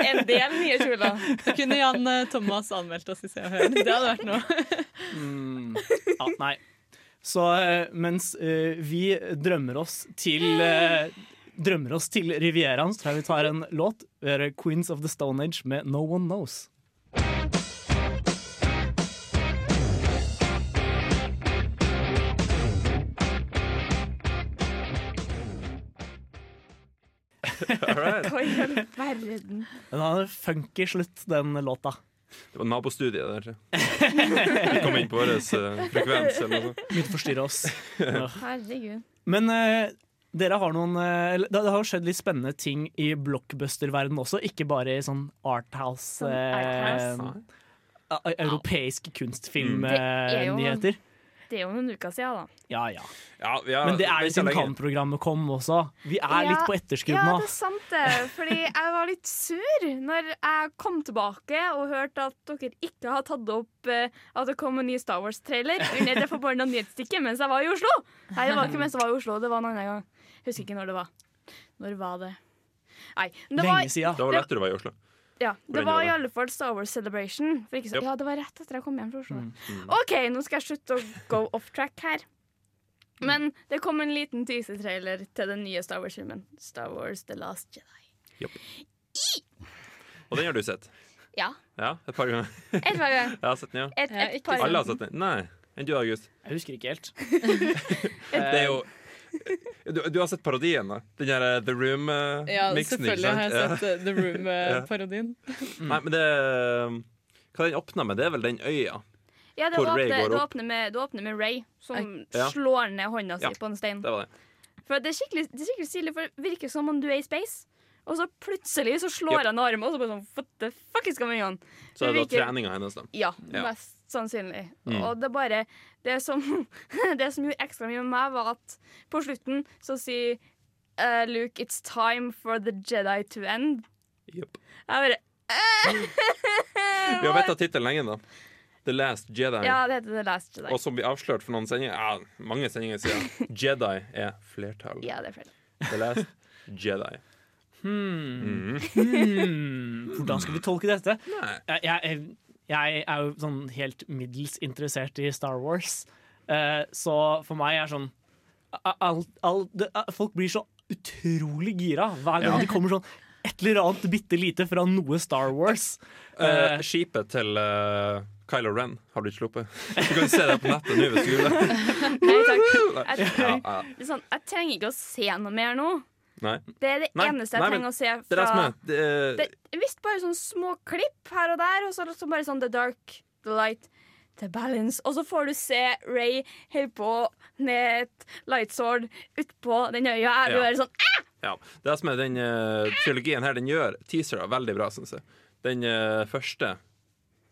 En del nye kjoler. Da kunne Jan eh, Thomas anmeldt oss i Se og Hør. Det hadde vært noe. Mm. ja nei. Så eh, mens uh, vi drømmer oss til uh, Drømmer oss til Rivieraen, så tror jeg vi tar en låt. Vi hører Queens of the Stone Age med No One Knows. All right. Hva i all verden? Den har en funky slutt, den låta. Det var nabostudiet der. Vi kom inn på vår uh, frekvens eller noe. Begynte å forstyrre oss. Ja. Herregud. Men uh, dere har noen uh, Det det har skjedd litt spennende ting i blockbuster-verdenen også, ikke bare i sånn arthouse, Sånn arthouse. Nei. eh, a- Europeisk Det er jo- noen uker siden, da. Ja, ja. Ja, vi har Men det er jo siden. Kan-programmet kom også. Vi er litt på etterskudd nå. Ja, det er sant det. Fordi jeg var litt sur når jeg kom tilbake og hørte at dere ikke har tatt opp eh, at det kom en ny Star Wars-trailer under det forbanna nyhetsstykket mens jeg var i Oslo. Nei, det var ikke mens jeg var i Oslo, det var en annen gang. Husker ikke når det var. Når var det? Nei. Det Lenge var, siden. Det var Det- etter du var i Oslo. Ja, det var i alle fall Star Wars Celebration. For ikke så, Yep. ja, det var rett etter jeg kom hjem fra Oslo. Mm. OK, nå skal jeg slutte å go off track her. Men det kom en liten teaser-trailer til den nye Star Wars-filmen. Star Wars The Last Jedi. Og den har du sett? Ja. Ja, et par ganger. Et par ganger. [laughs] Jeg har sett den, ja. Et, et par Alle har sett den. Nei. Enn du, August? Jeg husker ikke helt. [laughs] Det er jo [laughs] du, du har sett parodien, da? Den der eh, The Ja, Room-miksen? selvfølgelig har jeg sett uh, The Room-parodien. [laughs] Nei, men det Hva den åpner med, det er vel den øya? Ja, det Hvor Ray åpner, går det opp. åpner med, det åpner med Ray, som Ja. slår ned hånda si Ja. på en stein. Det var det. For det er skikkelig, det er skikkelig stilig, for det virker som om du er i space. Og så plutselig så slår Yep. han armen, og så bare sånn What the fuck is going on? Så er det da virker- treninga hennes, da. Ja, Ja. mest sannsynlig. Mm. Og det bare Det som, [laughs] det som gjorde ekstra mye med meg, var at på slutten så sier uh, Luke It's time for the Jedi to end. Yep. Jeg bare [laughs] Vi har venta tittelen lenge, da. The Last Jedi. Ja, det heter The Last Jedi. Og som vi avslørte for noen sendinger Ja, mange sendinger siden, [laughs] Jedi er flertall. Ja, det er flertall. The Last Jedi. Hmm. Mm. Hmm. Hvordan skal vi tolke dette? Nei. Jeg, jeg, jeg er jo sånn helt middels interessert i Star Wars. uh, så for meg er sånn all, all, det, Folk blir så utrolig gira hver gang Ja. det kommer sånn et eller annet bitte lite fra noe Star Wars. Uh, Eh, skipet til Kylo Ren har blitt sluppet. Du kan se det på nettet nå hvis du vil. [laughs] Nei takk. Jeg, Ja, ja. er sånn, jeg trenger ikke å se noe mer nå. Nei. Det er det Nei, eneste jeg nei, trenger å se er fra er. Det er Det er visst bare sånne små klipp her og der, og så er så bare sånn The Dark, The Light, The Balance. Og så får du se Ray holde på med et lightsword utpå den øya. Ja. Du Ja. bare sånn «Ah!» Ja, det som er den uh, trilogien her, den gjør teasere veldig bra, syns jeg. Den uh, første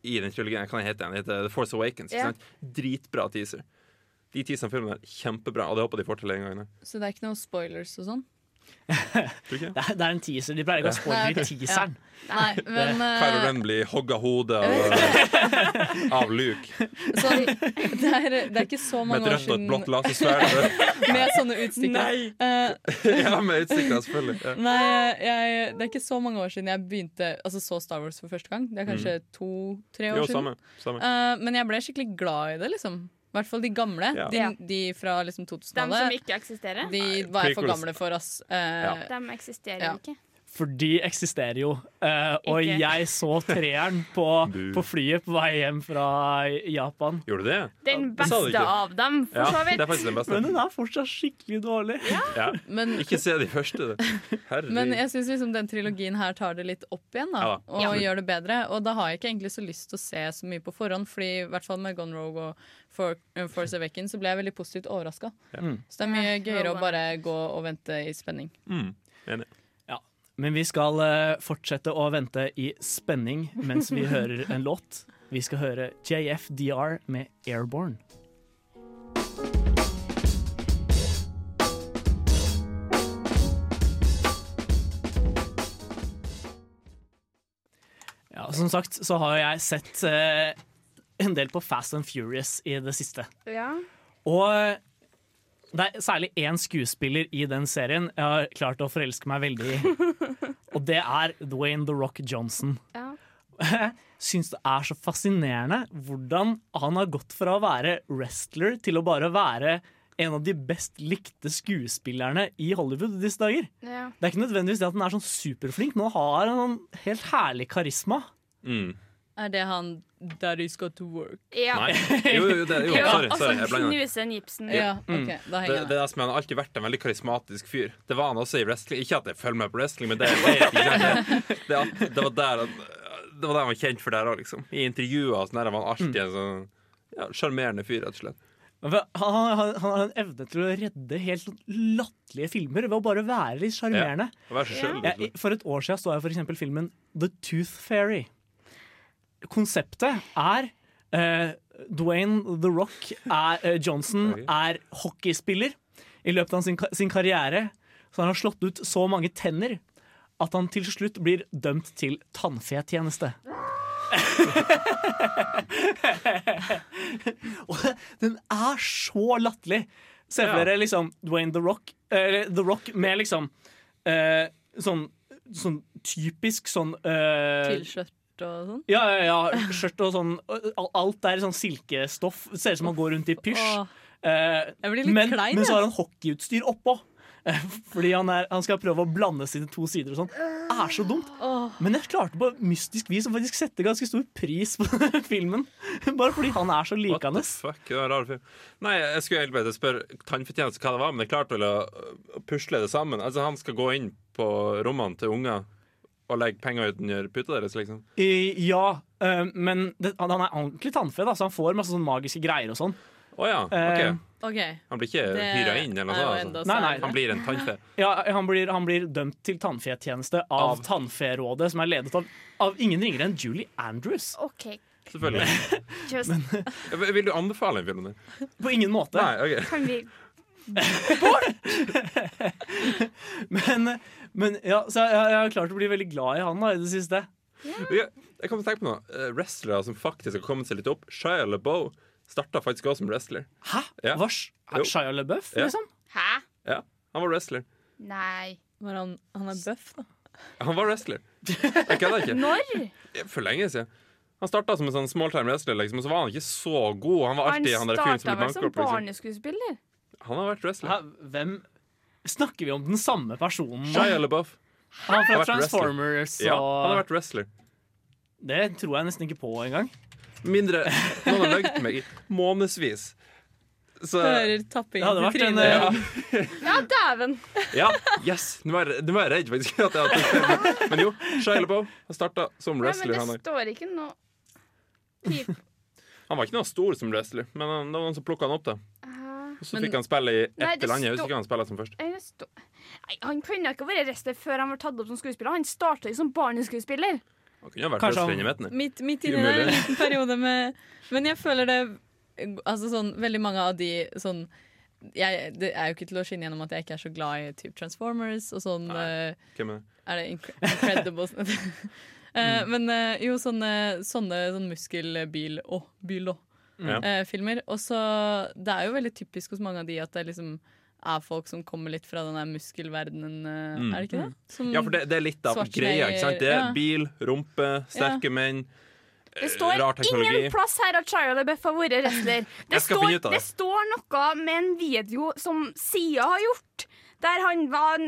i den trilogien. kan jeg hete den? Heter The Force Awakens. Ja. Sant? Dritbra teaser. De teaserne filmen er kjempebra, og det håper de får til en gang. Så det er ikke noe spoilers og sånn? Det er, det er en teaser. De pleier ikke å spoile teaseren. Nei, men Kylo eh, Ren blir hogga hodet av, [laughs] av Luke sånn, det, er, det er ikke så med et rødt og et siden blått lasersverd. [laughs] med sånne utstikkere. Uh, [laughs] ja, med utstikkere, selvfølgelig. Ja. Nei, jeg, det er ikke så mange år siden jeg begynte Altså så Star Wars for første gang. Det er kanskje to-tre år Mm. Jo, siden. samme. samme. Uh, men jeg ble skikkelig glad i det, liksom. I hvert fall de gamle. Ja. De, de fra liksom De som ikke eksisterer, De var for gamle for oss. Eh, Ja. de eksisterer Ja. ikke. For de eksisterer jo. Uh, og jeg så treeren på, [laughs] på flyet på vei hjem fra Japan. Gjorde du det? Den beste det av dem, for Ja, så det er vidt. den beste. Men den er fortsatt skikkelig dårlig. Ja. Men, Ikke se de første. Herregud. men jeg syns liksom den trilogien her tar det litt opp igjen, da. Ja da. og Ja. gjør det bedre. Og da har jeg ikke egentlig så lyst til å se så mye på forhånd, Fordi i hvert fall med Gone Rogue og For, uh, Force Awakens så ble jeg veldig positivt overraska. Ja. Mm. Så det er mye Ja, gøyere å bare gå og vente i spenning. mm. Enig. Men vi skal eh, fortsette å vente i spenning mens vi hører en [laughs] låt. Vi skal høre JFDR med Airborne. Ja, som sagt så har jeg sett eh, en del på Fast and Furious i det siste. Ja. Og det er særlig én skuespiller i den serien jeg har klart å forelske meg veldig i. [laughs] Og det er Dwayne The Rock Johnson. Ja. Jeg [laughs] syns det er så fascinerende hvordan han har gått fra å være wrestler til å bare være en av de best likte skuespillerne i Hollywood disse dager. Ja. Det er ikke nødvendigvis det at han er sånn superflink, nå har han en helt herlig karisma. Mm. Er det han Daddy's Got To Work? ja. Nei. [laughs] Jo, jo, det, jo, sorry. sorry jeg blander. knuse en gipsen, Ja, ok, da Det, henger det det er som han har alltid vært en veldig karismatisk fyr. Det var han også i wrestling. Ikke at jeg følger med på wrestling, men det, ikke det, det, det var der han Det var det han var kjent for der òg, liksom. I intervjuer og sånn der var han alltid en sånn ja, sjarmerende fyr, rett og slett. Han, han, har en evne til å redde helt sånn latterlige filmer ved å bare være litt sjarmerende. Liksom. For et år siden så jeg eksempel filmen The Tooth Fairy. Konseptet er uh, Dwayne The Rock er, uh, Johnson er hockeyspiller. I løpet av sin, sin karriere så han har han slått ut så mange tenner at han til slutt blir dømt til tannfetjeneste. [laughs] Og den er så latterlig. Se for dere liksom Dwayne The Rock, eh, The Rock med liksom eh, sånn, sånn typisk sånn eh, Til skjørt og sånn. Ja, ja, ja. Skjørt og sånn. Alt er sånn silkestoff. Ser ut som han går rundt i pysj. Åh, Eh, jeg blir litt men, klein, men så har han hockeyutstyr oppå. Eh, Fordi han, er, han skal prøve å blande sine to sider og sånn. Er så dumt. Men jeg klarte på mystisk vis å faktisk sette ganske stor pris på denne [laughs] filmen. Bare fordi han er så likende. fuck? Det var en rar film. Nei, jeg skulle egentlig bare spørre tannfortjeneste hva det var, men jeg klarte vel å pusle det sammen. Altså, han skal gå inn på rommene til unger og legge penger utenfor puta deres, liksom. I- Ja, uh, men det, han han er ordentlig tannfe, da, så han får masse sånn magiske greier og sånn. Å ja, okay. Uh, OK. Han blir ikke Det hyra inn, eller er noe sånt? Altså. Nei, nei. Han blir en tannfe. Ja, han blir, han blir dømt til tannfetjeneste av, Av- Tannferådet, som er ledet av, av ingen ringere enn Julie Andrews. OK. Selvfølgelig. [laughs] Just, Vil du anbefale en film? din? På ingen måte. Nei, okay. kan vi [laughs] Men, men ja, så jeg, jeg har klart å bli veldig glad i han da, i det siste. Jeg, jeg kommer til å tenke på noe. Eh, Wrestlere som faktisk har kommet seg litt opp. Shia LaBeouf starta faktisk også som wrestler. Hæ? Ja. Var Jo. Shia LaBeouf, Ja. liksom? Hæ? Ja, Han var wrestler. Nei. Var han, han er bøff, da. Han var wrestler. Jeg kødder ikke. [laughs] Når? For lenge siden. Han starta som en sånn small-time wrestler, liksom, og så var han ikke så god. Han var Han alltid han der fyren som starta ble vel som opp. Liksom. barneskuespiller? Han har vært wrestler. Hæ? Hvem Snakker vi om den samme personen? Shia LaBeouf. Han har fra. Transformers Ja, han har vært wrestler. Det tror jeg nesten ikke på engang. Mindre [laughs] Noen har løyet meg i månedsvis. Så Hører tapping vært en, trynet. Ja, Ja, dæven! Ja, yes! Nå var jeg, nå var jeg redd, faktisk. At jeg hadde. Men jo, Shia LaBeouf har starta som men wrestler. Han, det står ikke noe [laughs] Pip. han var ikke noe stor som wrestler, men det var noen som plukka han opp. da. Og Så Men- fikk han spille i ett eller annet. Jeg husker ikke han spilte som først. Nei, Nei, Han kunne ikke vært arrestert før han var tatt opp som skuespiller. Han starta jo som barneskuespiller. Han kunne jo vært midten. Midt, midt inni der, en liten [laughs] periode med Men jeg føler det Altså sånn, veldig mange av de sånn jeg, Det er jo ikke til å skinne gjennom at jeg ikke er så glad i typ Transformers og sånn Nei, Hvem er det? Er det incredible? Incredibles? [laughs] Eh, Mm. Men uh, jo, sånne, sånne sånn muskelbil og bil og Ja. eh, filmer. Og så Det er jo veldig typisk hos mange av de at det liksom er folk som kommer litt fra den der muskelverdenen, eh, Mm. er det ikke det? Som, Ja, for det, det er litt av greia. ikke sant? Det er ja. bil, rumpe, sterke menn. Det eh, står ingen plass her at Shia LaBeouf har vært wrestler. Det står noe med en video som Sia har gjort, der han var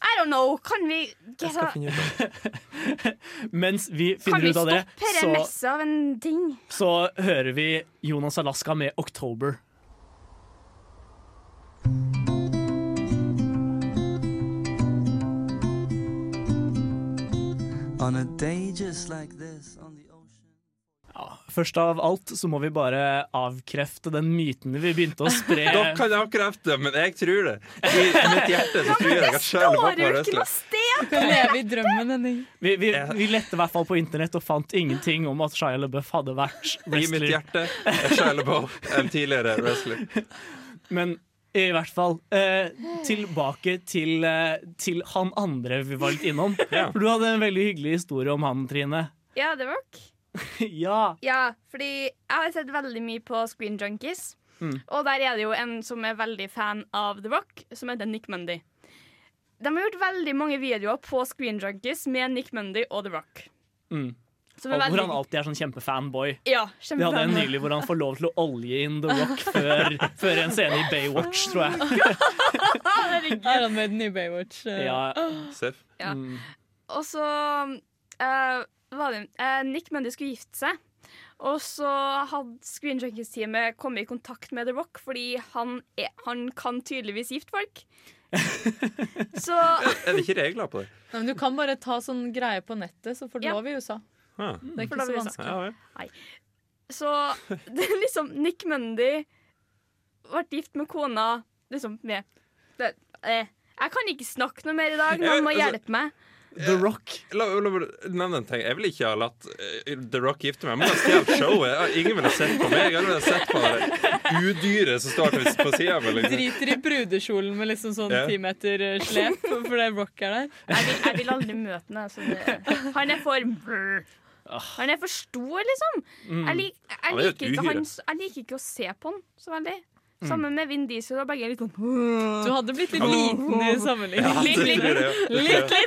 I don't know. Kan vi Jeg skal finne ut av det. [laughs] Mens vi finner vi ut av det, så, messet av en ting? så hører vi Jonas Alaska med 'October'. On a day just like this on. Ja, først av alt så må vi bare avkrefte den myten vi begynte å spre. [laughs] Dere kan avkrefte, men jeg tror det. I mitt hjerte så tror jeg at sjøl var på wrestler. kan leve i drømmen, Henning. Vi, vi, vi lette i hvert fall på internett og fant ingenting om at Shia LaBeouf hadde vært I mitt hjerte er Shia LaBeouf en tidligere wrestler. [laughs] Men i hvert fall eh, tilbake til, eh, til han andre vi var litt innom. Ja. For du hadde en veldig hyggelig historie om han, Trine. Ja, det var ok. [laughs] ja. Ja, fordi jeg har sett veldig mye på Screen Junkies. Mm. Og der er det jo en som er veldig fan av The Rock, som heter Nick Mundy. De har gjort veldig mange videoer på Screen Junkies med Nick Mundy og The Rock. Mm. Og veldig... Hvor han alltid er sånn kjempefanboy. Ja, De hadde en nylig hvor han får lov til å olje inn The Rock før, før en scene i Baywatch, tror jeg. [laughs] Er han med den i Baywatch? eh? Ja, Seff. Ja. mm. Og så eh, var det eh, Nick Mundy skulle gifte seg. Og så hadde Screen Junkies-teamet kommet i kontakt med The Rock, fordi han, er, han kan tydeligvis gifte folk. [laughs] så Er det ikke regler på det? Nei, men du kan bare ta sånn greie på nettet, så får du Ja. lov i USA. Ja. Det er ikke så vanskelig. Ja. Så [laughs] det er liksom Nick Mundy ble gift med kona liksom med det, eh, Jeg kan ikke snakke noe mer i dag. Noen må altså- hjelpe meg. The Rock. La, la meg nevne en ting. Jeg vil ikke ha latt eh, The Rock gifte meg. Jeg må ha stjålet showet. Ingen ville sett på meg. Jeg ville sett på det udyret som står på- på sida. Liksom. Driter i brudekjolen med liksom sånn Ja. ti meter eh, slep fordi Rock er der. Jeg vil, jeg vil aldri møte ham. Altså, han er for Han er for stor, liksom. Jeg, lik, jeg, er liker ikke han, jeg liker ikke å se på han så veldig. Sammen med Vin Diesel, og begge er litt sånn Du hadde blitt litt liten i sammenligning. Litt liten. litt ja. Tror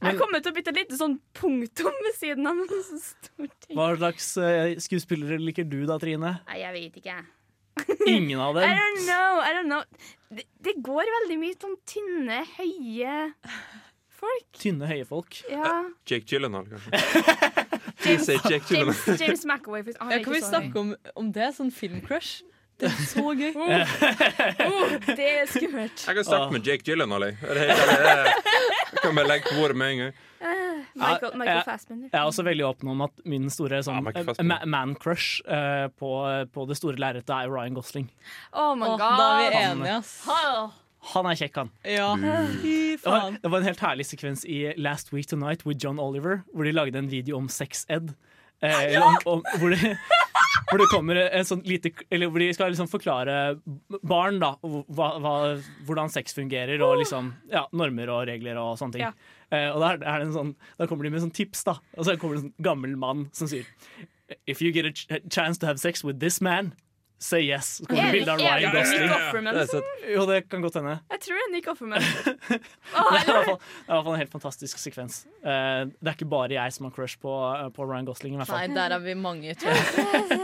jeg. Kommer til å bytte litt sånn punktum ved siden av en så stor ting. Hva slags uh, skuespillere liker du da, Trine? Nei, jeg vet ikke. Ingen av dem? [laughs] I don't know. I don't know. Det, det går veldig mye sånn tynne, høye folk. Tynne, høye folk. Ja. Jake Gyllenhaal, kanskje. [laughs] Gyllenhaal. James, James McAway. for- Ja, kan vi høy. snakke om, om det? Sånn filmcrush? Det er så gøy. Oh, det er skummelt. Jeg kan starte med Jake Gyllenhaal. Det, det? Det- kan bare legge på bordet med en gang. Eh, Michael, Michael Fassbender. Jeg er også veldig åpen om at min store Ja, sånn, Michael eh, Fassbender. man-crush eh, på, på det store lerretet er Ryan Gosling. Oh my Åh, god. da er vi enige, ass. Han er kjekk, han. Ja, fy Det var, faen. det var en helt herlig sekvens i Last Week Tonight with John Oliver, hvor de lagde en video om sex-ed. Eh, om, om, hvor, det, hvor det kommer en sånn lite Eller hvor de skal liksom forklare barn da hva, hva, hvordan sex fungerer, og liksom ja, normer og regler og sånne ting. Ja. Eh, og er, er det en sånn, da kommer de med sånn tips, da. Og så kommer det en sånn gammel mann som sier If you get a ch chance to have sex with this man, say yes. Så kommer det Er det bilde av er det Ryan Gosling. Det er Jo, det kan godt hende. Jeg tror det er Nick Offerman. [laughs] Åh, Det er, i hvert fall, det er i hvert fall en helt fantastisk sekvens. Uh, det er ikke bare jeg som har crush på, uh, på Ryan Gosling. i hvert Nei, der er vi mange, tror jeg.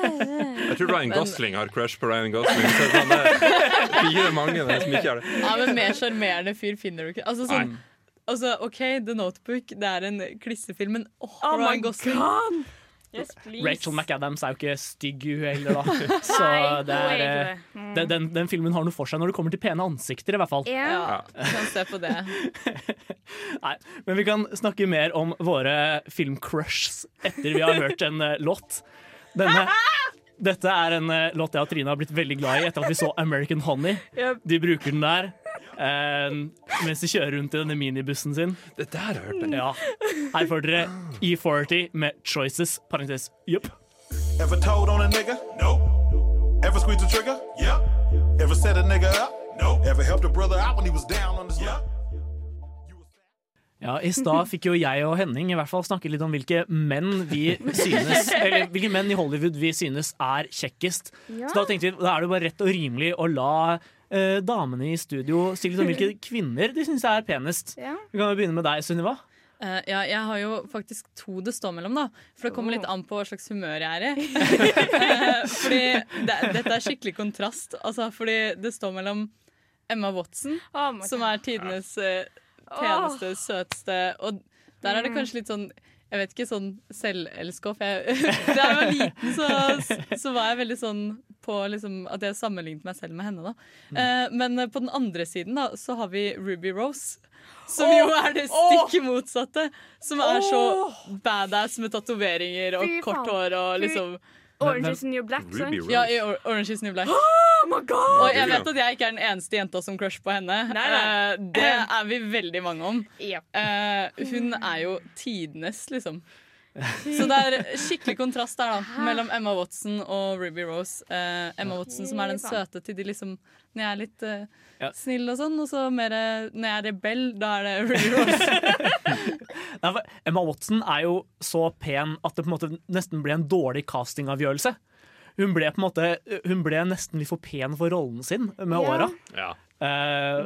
[laughs] Jeg tror Ryan Gosling har crush på Ryan Gosling. Så sånn, det er fire mange der som ikke har det. Ja, men mer sjarmerende fyr finner du ikke. Altså, sånn, altså, OK, The Notebook, det er en klissefilm, men Oh my Ryan Gosling god! Yes. Rachel McAdams er jo ikke stygg hun heller, da. [laughs] Så det er. Mm. den, den, den filmen har noe for seg når det kommer til pene ansikter, i hvert fall. Ja. Ja, kan se på det. [laughs] Nei, men vi kan snakke mer om våre filmcrushs etter vi har hørt en uh, låt. Denne, dette er en uh, låt jeg og Trine har blitt veldig glad i etter at vi så American Honey. Yep. De bruker den der. Eh, mens de kjører rundt i denne minibussen sin. Det der har jeg hørt. Ja. Her får dere E40 med Choices. Parentes. Jupp. Ever told on a nigga? No. Ever squeezed a trigger? Yeah. Ever set a nigga up? No. Ever helped a brother out when he was down on his luck? Ja, I stad fikk jo jeg og Henning i hvert fall snakke litt om hvilke menn vi synes [laughs] Eller hvilke menn i Hollywood vi synes er kjekkest. Ja. Så da tenkte vi, da er det jo bare rett og rimelig å la eh, damene i studio si litt om hvilke [laughs] kvinner de syns er penest. Ja. Vi kan jo begynne med deg, Sunniva. Uh, ja, jeg har jo faktisk to det står mellom, da. For det kommer litt an på hva slags humør jeg er i. uh, [laughs] fordi det, dette er skikkelig kontrast. Altså, fordi det står mellom Emma Watson, Oh som er tidenes uh, peneste, søteste, og der er det kanskje litt sånn jeg vet ikke, sånn selvelskov. Jeg, [laughs] da jeg var liten, så, så var jeg veldig sånn på liksom, at jeg sammenlignet meg selv med henne. Da. Eh, men eh, på den andre siden da, så har vi Ruby Rose. Som jo er det stikk motsatte. Som er så badass med tatoveringer og kort hår og liksom Orange is the New Black, sant? Ja, i Or Orange is [gasps] New Black. Oh my god! Og jeg vet at jeg ikke er den eneste jenta som crush på henne. Nei, nei. Eh, det er vi veldig mange om. Ja. Eh, hun er jo tidenes, liksom. Så det er skikkelig kontrast der da mellom Emma Watson og Ruby Rose. Eh, Emma Watson som er den søte til de liksom Når jeg er litt eh, Ja. snill og sånn, og så mer eh, når jeg er rebell, da er det Ruby Rose. [laughs] Nei, for Emma Watson er jo så pen at det på en måte nesten ble en dårlig castingavgjørelse. Hun ble på en måte Hun ble nesten litt for pen for rollen sin med Ja. åra. Ja. Eh,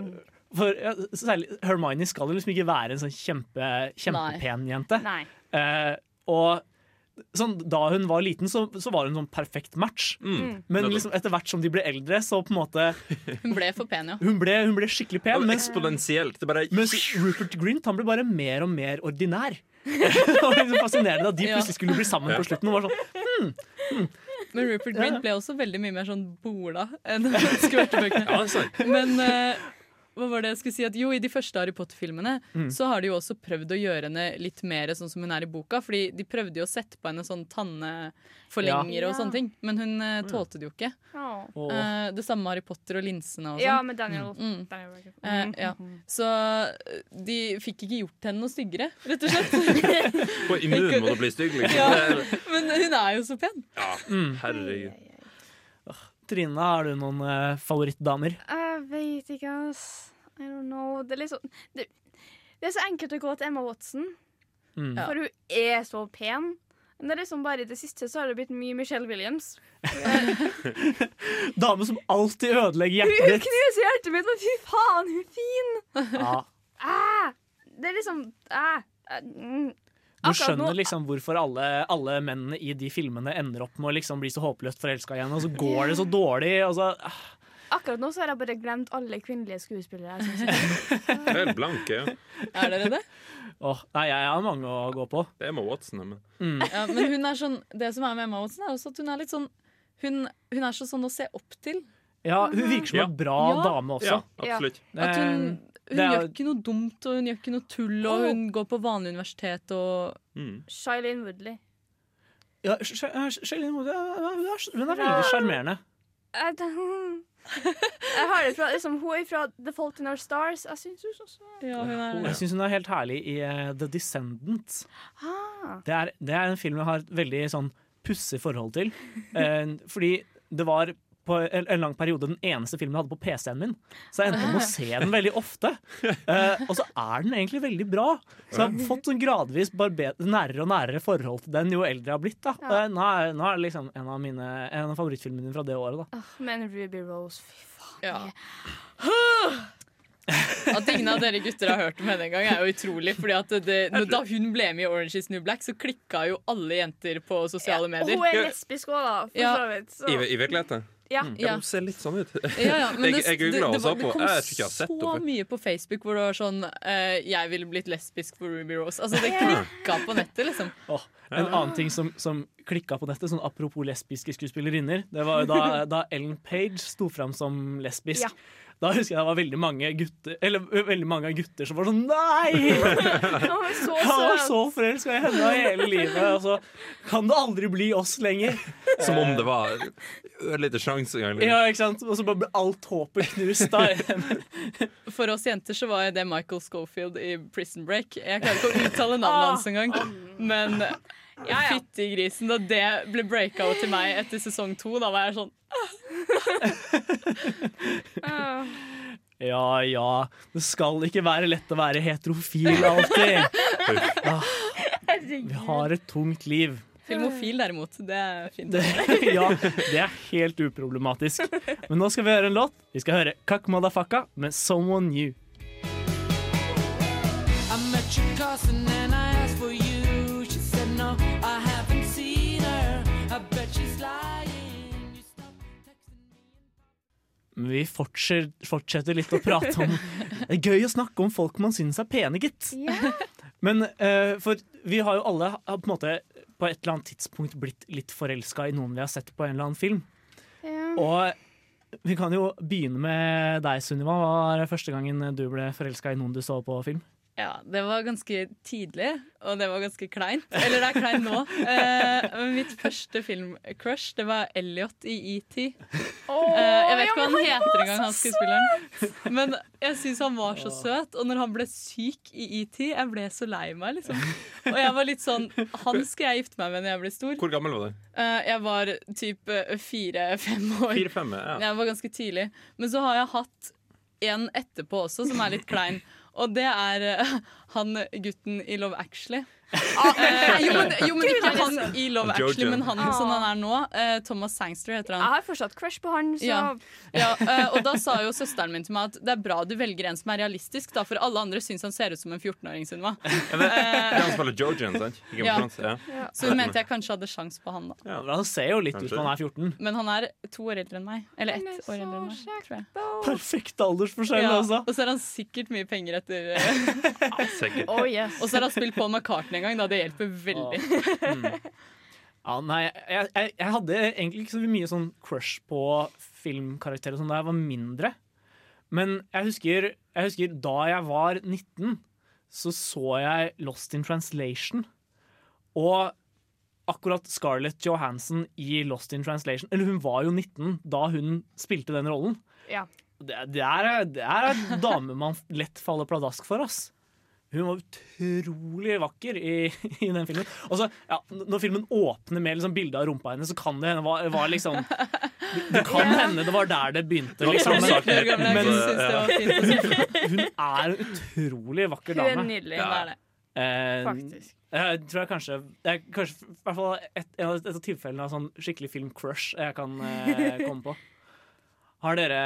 for ja, særlig Hermione skal jo liksom ikke være en sånn kjempe, kjempepen jente. Nei. Eh, og sånn, da hun var liten, så, så var hun sånn perfekt match. Mm. Men liksom, etter hvert som de ble eldre, så på en måte [laughs] Hun ble for pen, ja. Hun ble, hun ble skikkelig pen. Men Mens, Eksponentielt. Det bare mens Rupert Grint han ble bare mer og mer ordinær. [laughs] det var liksom fascinerende at de plutselig skulle bli sammen på slutten. Og var sånn, Men Rupert Grint ble også veldig mye mer sånn bola enn [laughs] skvørtebøkene. Ja, det er sant. Men eh, hva var det jeg skulle si? At jo, I de første Harry Potter-filmene Mm. så har de jo også prøvd å gjøre henne litt mer sånn som hun er i boka. Fordi de prøvde jo å sette på henne sånn tanneforlenger og sånne ting. Men hun uh, tålte det jo ikke. Oh. Eh, det samme med Harry Potter og linsene og Ja, sånn. med Daniel. Mm. Daniel Radcliffe. Eh, Mm. ja. Så de fikk ikke gjort henne noe styggere, rett og slett. [laughs] på immun må du bli stygg, liksom. Ja. Men hun er jo så pen. Ja, Mm. herregud. Trine, har du noen favorittdamer? favorittdamer? Jeg vet ikke, ass. I don't know. Det er liksom det, det er så enkelt å gå til Emma Watson, Mm. Ja. for hun er så pen. Men det er liksom bare i det siste så har det blitt mye Michelle Williams. [laughs] Dame som alltid ødelegger hjertet ditt. hun knuser hjertet mitt, men fy faen, hun er fin! Ah. Ah, det er liksom æ, æ, mm. Du skjønner liksom hvorfor alle, alle mennene i de filmene ender opp med å liksom bli så håpløst forelska igjen, og så går det så dårlig. Og så, ah. Akkurat nå så har jeg bare glemt alle kvinnelige skuespillere. Jeg synes. Helt [laughs] blanke. Ja. Er dere det? Oh, nei, jeg har mange å gå på. Det er Emma Watson. Men. Mm. Ja, men hun er sånn, det som er med Emma Watson, er også at hun er litt sånn Hun, hun er så sånn å se opp til. Ja, hun virker som Ja. en bra Ja. dame også. Ja, absolutt. At hun, hun er- gjør ikke noe dumt, og hun gjør ikke noe tull, og hun går på vanlig universitet og Mm. Shailene Woodley. Ja, Sh- Sh- Sh- Shailene Woodley, hun er- hun er veldig sjarmerende. Jeg, [laughs] jeg har det fra liksom, Hun er fra The Fault in Our Stars. Jeg syns hun også Ja, hun er Jeg syns hun er helt herlig i uh, The Descendant. ah. Det er, det er en film jeg har et veldig sånn pussig forhold til. Uh, [laughs] fordi det var på en, en lang periode den eneste filmen jeg hadde på PC-en min. Så jeg endte opp med å se den [laughs] veldig ofte. Uh, og så er den egentlig veldig bra. Så jeg har fått sånn gradvis nærere og nærere forhold til den jo eldre jeg har blitt. Da. Ja. Eh, nå, er, nå er det liksom en av, mine, en av favorittfilmene mine fra det året. Da. Oh, Men Ruby Rose, fy faen. Ja. At ingen av dere gutter har hørt om henne engang, er jo utrolig. Fordi at det, når, Da hun ble med i Orange is New Black, så klikka jo alle jenter på sosiale Og medier. hun er lesbisk òg, da. For Ja. så vidt. Så. I, I virkeligheten? Ja. Ja, Ja. hun ser litt sånn ut. Ja, ja, men [laughs] Jeg- det, jeg googla og så var- det kom Jeg jeg så henne mye på Facebook hvor det var sånn uh, 'Jeg ville blitt lesbisk for Ruby Rose'. Altså Det klikka på nettet, liksom. Oh, en annen ting som, som klikka på nettet, sånn apropos lesbiske skuespillerinner, det var jo da, [laughs] da Ellen Page sto fram som lesbisk. Ja. Da husker jeg det var veldig mange gutter Eller veldig mange gutter som var sånn Nei! [laughs] [laughs] Han var så var forelska i henne hele livet, og så kan det aldri bli oss lenger. Som om det var ørlite sjanse engang. Ja, ikke sant? Og så bare ble alt håpet knust. Da. [laughs] For oss jenter så var det Michael Schofield i Prison Break. Jeg klarer ikke å uttale navnet hans engang. Men ja. fytti grisen, da det ble breakout til meg etter sesong to, da var jeg sånn. [laughs] Ja ja, det skal ikke være lett å være heterofil alltid. Ah, vi har et tungt liv. Filmofil, derimot. Det er fint. Det, [laughs] ja, det er helt uproblematisk. Men nå skal vi høre en låt. Vi skal høre Kakk Madafaka med 'Someone New'. I met your me. Vi fortsetter, fortsetter litt å prate om [laughs] Det er gøy å snakke om folk man syns er pene, gitt. Yeah. Men uh, for vi har jo alle har på en måte på et eller annet tidspunkt blitt litt forelska i noen vi har sett på en eller annen film. Yeah. Og vi kan jo begynne med deg, Sunniva. Hva var første gangen du ble forelska i noen du så på film? Ja, det var ganske tidlig, og det var ganske kleint. Eller det er kleint nå. Eh, men mitt første filmcrush, det var Elliot i ET. Eh, jeg vet ikke hva han heter engang, han skuespilleren. Men jeg syns han var så søt. Og når han ble syk i ET, jeg ble så lei meg, liksom. Og jeg var litt sånn Han skal jeg gifte meg med når jeg blir stor. Hvor gammel var du? Eh, jeg var typ eh, fire-fem år. Fire-fem? Ja. Jeg var ganske tidlig. Men så har jeg hatt en etterpå også, som er litt klein. Og det er eh, [laughs] han gutten i Love Actually. Eh, jo, men, jo, men ikke han i Love. Actually, men han Ah. som han er nå. Eh, Thomas Sangster heter han. Jeg har fortsatt crush på han, så Ja. Ja, eh, og da sa jo søsteren min til meg at det er bra du velger en som er realistisk, da, for alle andre syns han ser ut som en 14-åring. Sunniva. Ja, det, det er han spiller Georgian, sant? Ja. ja. Så hun mente jeg kanskje hadde sjans på han, da. Ja, Han ser jo litt ut som han er 14. Men han er to år eldre enn meg. Eller er ett år eldre enn meg, tror jeg. Perfekt aldersforskjell, Ja, altså. og så har han sikkert mye penger etter [laughs] Oh, yes. [laughs] Og så har han spilt Paul McCartney en gang, da. Det hjelper veldig. Ja, nei, jeg, jeg, jeg hadde egentlig ikke så mye sånn crush på filmkarakterer som da jeg var mindre. Men jeg husker, jeg husker da jeg var 19, så så jeg Lost in Translation. Og akkurat Scarlett Johansson i Lost in Translation Eller hun var jo 19 da hun spilte den rollen. Ja. Det, det, er, det er en dame man lett faller pladask for, ass. Hun var utrolig vakker i, [laughs] i den filmen. Og så, ja, når filmen åpner med liksom bilde av rumpa hennes, så kan det hende var, var liksom Det, det kan hende det var der det begynte. Liksom. Men, det [laughs] hun er en utrolig vakker Hun er dame. nydelig. Hun er det. Eh, Faktisk. jeg tror jeg kanskje, jeg, kanskje i hvert fall et, et, av- et av tilfellene av sånn skikkelig filmcrush jeg kan eh, komme på. Har dere,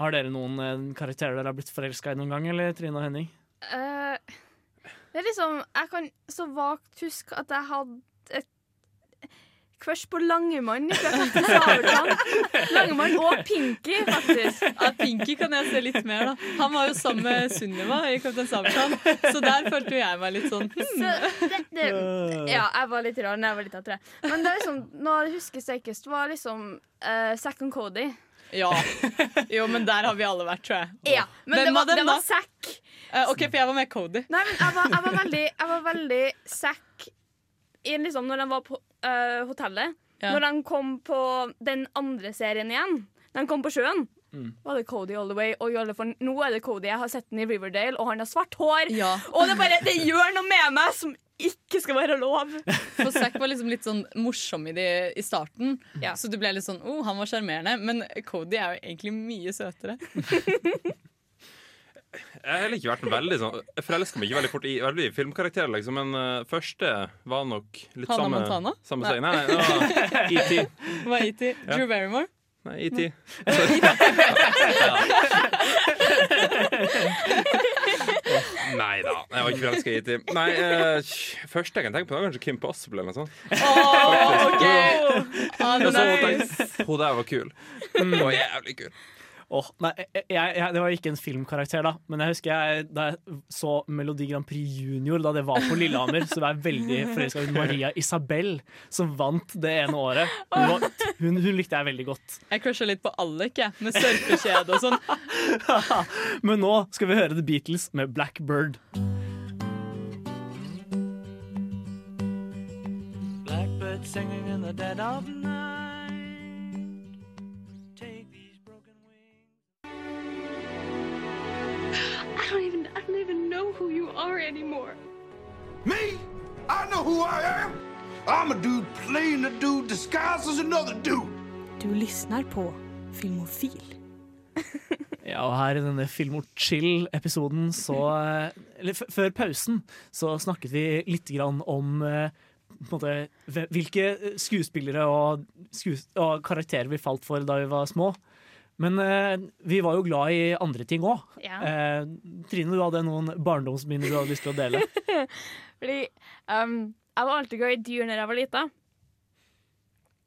har dere noen eh, karakterer dere har blitt forelska i noen gang, eller Trine og Henning? Eh, det er liksom Jeg kan så vagt huske at jeg hadde et crush på Langemann fra Kaptein Sabeltann. Langemann og Pinky, faktisk. Ja, Pinky kan jeg se litt mer, da. Han var jo sammen med Sunniva i Kaptein Sabeltann, så der følte jeg meg litt sånn hmm. Så det, det, ja, jeg var litt rar da jeg var litt av tre. Men det er liksom, noe jeg husker sterkest, var liksom uh, Zack and Cody. Ja. Jo, men der har vi alle vært, tror jeg. Ja, men Hvem det var, av dem det da? var Zack. Eh, OK, for jeg var med Cody. Nei, men jeg var, jeg var veldig, jeg var veldig i liksom, når de var på uh, hotellet. Ja. Når de kom på den andre serien igjen. De kom på sjøen. Mm. Var det Cody all the way? Og nå er det Cody. Jeg har sett den i Riverdale, og han har svart hår. Ja. Og det, bare, det gjør noe med meg som ikke skal være lov. [laughs] For Zack var liksom litt sånn morsom i, de, i starten, Ja. så du ble litt sånn oh, han var sjarmerende. Men Cody er jo egentlig mye søtere. [laughs] Jeg har heller ikke vært en veldig sånn Jeg forelsker meg ikke veldig fort i veldig filmkarakterer, liksom, men uh, første var nok litt Hanna samme Montana? Samme Nei. Nei, nei, det var ET. Hva er E.T.? Drew Barrymore? Nei, ET. Nei da, jeg var ikke forelska i ET. Nei, uh, første jeg kan tenke på, er kanskje Kim Possible eller noe sånt. Oh, ok! Og så er jeg, Hun der var kul. Hun var jævlig kul. Åh, nei, jeg, jeg, det var ikke en filmkarakter, da. Men jeg husker jeg, da jeg så Melodi Grand Prix Junior, da det var på Lillehammer, så var jeg veldig forelska i Maria Isabel, som vant det ene året. Hun, var, hun, hun likte jeg veldig godt. Jeg crusha litt på Alec, jeg, med surfekjede og sånn. [laughs] Men nå skal vi høre The Beatles med Blackbird. Blackbird singing in the dead of night. Don't even I don't even know who you are anymore. Me? I know who I am. I'm a dude playing a dude disguised as another dude. Du lyssnar på Filmofil. [laughs] Ja, og her i denne Film og chill-episoden så Eller f før pausen så snakket vi litt grann om eh, på en måte, hvilke skuespillere og, skues og karakterer vi falt for da vi var små. Men eh, vi var jo glad i andre ting òg. Ja. Eh, Trine, du hadde noen barndomsminner du hadde lyst til å dele. [laughs] Fordi um, jeg var alltid glad i dyr når jeg var lita.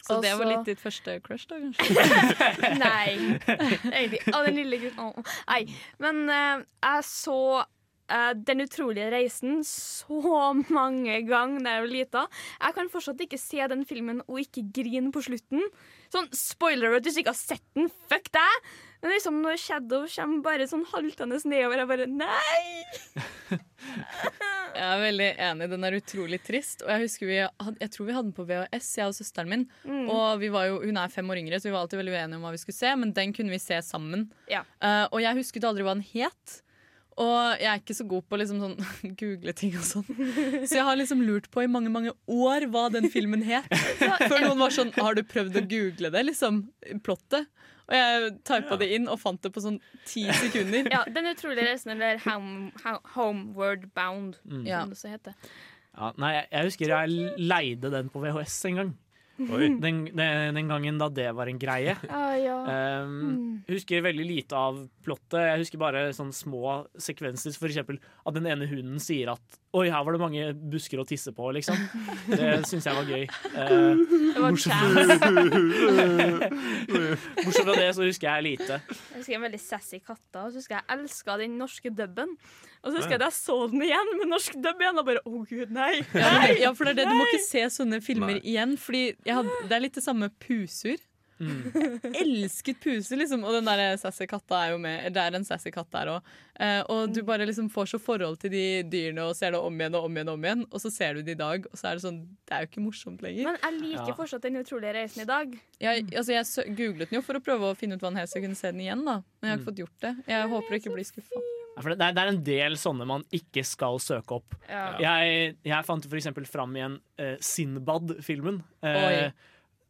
Så Også... det var litt ditt første crush, da, kanskje? [laughs] Nei. [laughs] Egentlig. Å, den lille gutten. Nei. Men eh, jeg så eh, Den utrolige reisen så [laughs] mange ganger da jeg var lita. Jeg kan fortsatt ikke se den filmen og ikke grine på slutten. Sånn spoiler at hvis du ikke har sett den. Fuck deg! Men liksom når Shadow kommer bare sånn haltende nedover, jeg bare Nei! [laughs] Jeg er veldig enig. Den er utrolig trist. Og Jeg husker vi had, Jeg tror vi hadde den på VHS, jeg og søsteren min. Mm. Og vi var jo, Hun er fem år yngre, så vi var alltid veldig uenige om hva vi skulle se, men den kunne vi se sammen. Ja. Uh, og jeg husket aldri hva den het. Og jeg er ikke så god på å liksom sånn [laughs] google ting og sånn. Så jeg har liksom lurt på i mange mange år hva den filmen het. [laughs] Før noen var sånn Har du prøvd å google det? Liksom plottet. Og jeg typa det inn og fant det på sånn ti sekunder. Ja, Den utrolige reisen, eller home, Ho- Homeward Bound, Mm. Som det så heter. Ja, nei, jeg- jeg husker jeg leide den på VHS en gang. [laughs] Den, den, den gangen da det var en greie. [laughs] Ah, ja. Um, husker veldig lite av plottet. Jeg husker bare sånne små sekvenser. For eksempel at den ene hunden sier at Oi, her var det mange busker å tisse på, liksom. [laughs] Det syns jeg var gøy. Eh, Det var [laughs] bortsett, fra det så husker jeg lite. Jeg husker en veldig sassy katta, og så husker jeg elska den norske dubben. Og så husker jeg at jeg så den igjen med norsk dubb igjen, og bare å gud, nei. Ja, nei. ja, for det er det, du må ikke se sånne filmer Nei. igjen. Fordi hadde, Det er litt det samme med [laughs] Jeg elsket puser, liksom. Og den der sassy katta er jo med. Det er en sassy katt der òg. og du bare liksom får så forhold til de dyrene og ser det om igjen og om igjen. Og om igjen Og så ser du det i dag, og så er det sånn Det er jo ikke morsomt lenger. Men jeg liker Ja. fortsatt Den utrolige reisen i dag. Jeg, altså, jeg googlet den jo for å prøve å finne ut hva den het, så jeg kunne se den igjen. da Men jeg har ikke fått gjort det. Jeg håper å ikke bli skuffa. Ja, for det, er, det er en del sånne man ikke skal søke opp. Ja. Jeg, jeg fant for eksempel fram igjen uh, Sinbad-filmen. Oi.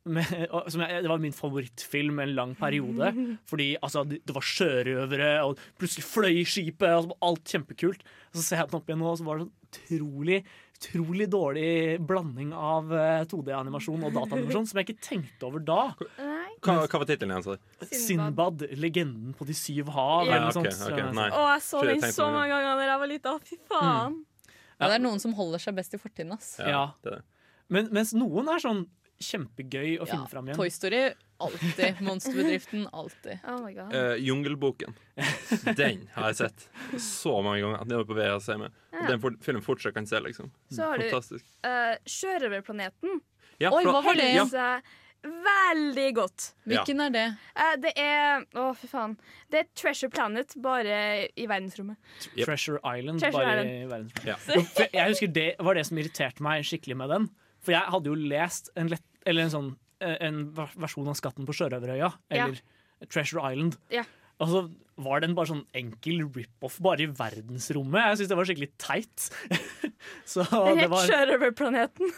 Eh, med, som jeg, det var min favorittfilm en lang periode. [laughs] Fordi altså, det, det var sjørøvere, og plutselig fløy skipet. Og så var alt kjempekult. Og så ser jeg den opp igjen nå, og så var det sånn utrolig Utrolig dårlig blanding av eh, 2D-animasjon og dataanimasjon som jeg ikke tenkte over da. Hva, hva var tittelen igjen? sa? Sinbad, legenden på de syv hav. Ja, eller okay, ok, sånt. ok, nei. Jeg så den så mange ganger da jeg var lita. Fy faen. Ja, det er noen som holder seg best i fortiden. ass. Ja. det det. Men, mens noen er sånn kjempegøy å finne fram igjen. Toy Story alltid. Monsterbedriften alltid. Oh my god. Eh, Jungelboken. Den har jeg sett så mange ganger. Den er på VHS med. Ja. Den for, filmen fortsatt kan se, liksom. Så har du Fantastisk. uh, Sjørøverplaneten. Ja, Oi, hva var det? Ja. Veldig godt. Hvilken er det? Eh, det er Å, fy faen. Det er Treasure Planet, bare i verdensrommet. Yep. Treasure Island. Treasure bare Island. i verdensrommet. Ja. Jeg husker det var det som irriterte meg skikkelig med den. For jeg hadde jo lest en, lett, eller en, sånn, eh, en versjon av Skatten på Sjørøverøya, eller Treasure Island. Ja. Så var den bare sånn enkel rip-off bare i verdensrommet. Jeg syns det var skikkelig teit. [laughs] så Det var Sjørøverplaneten.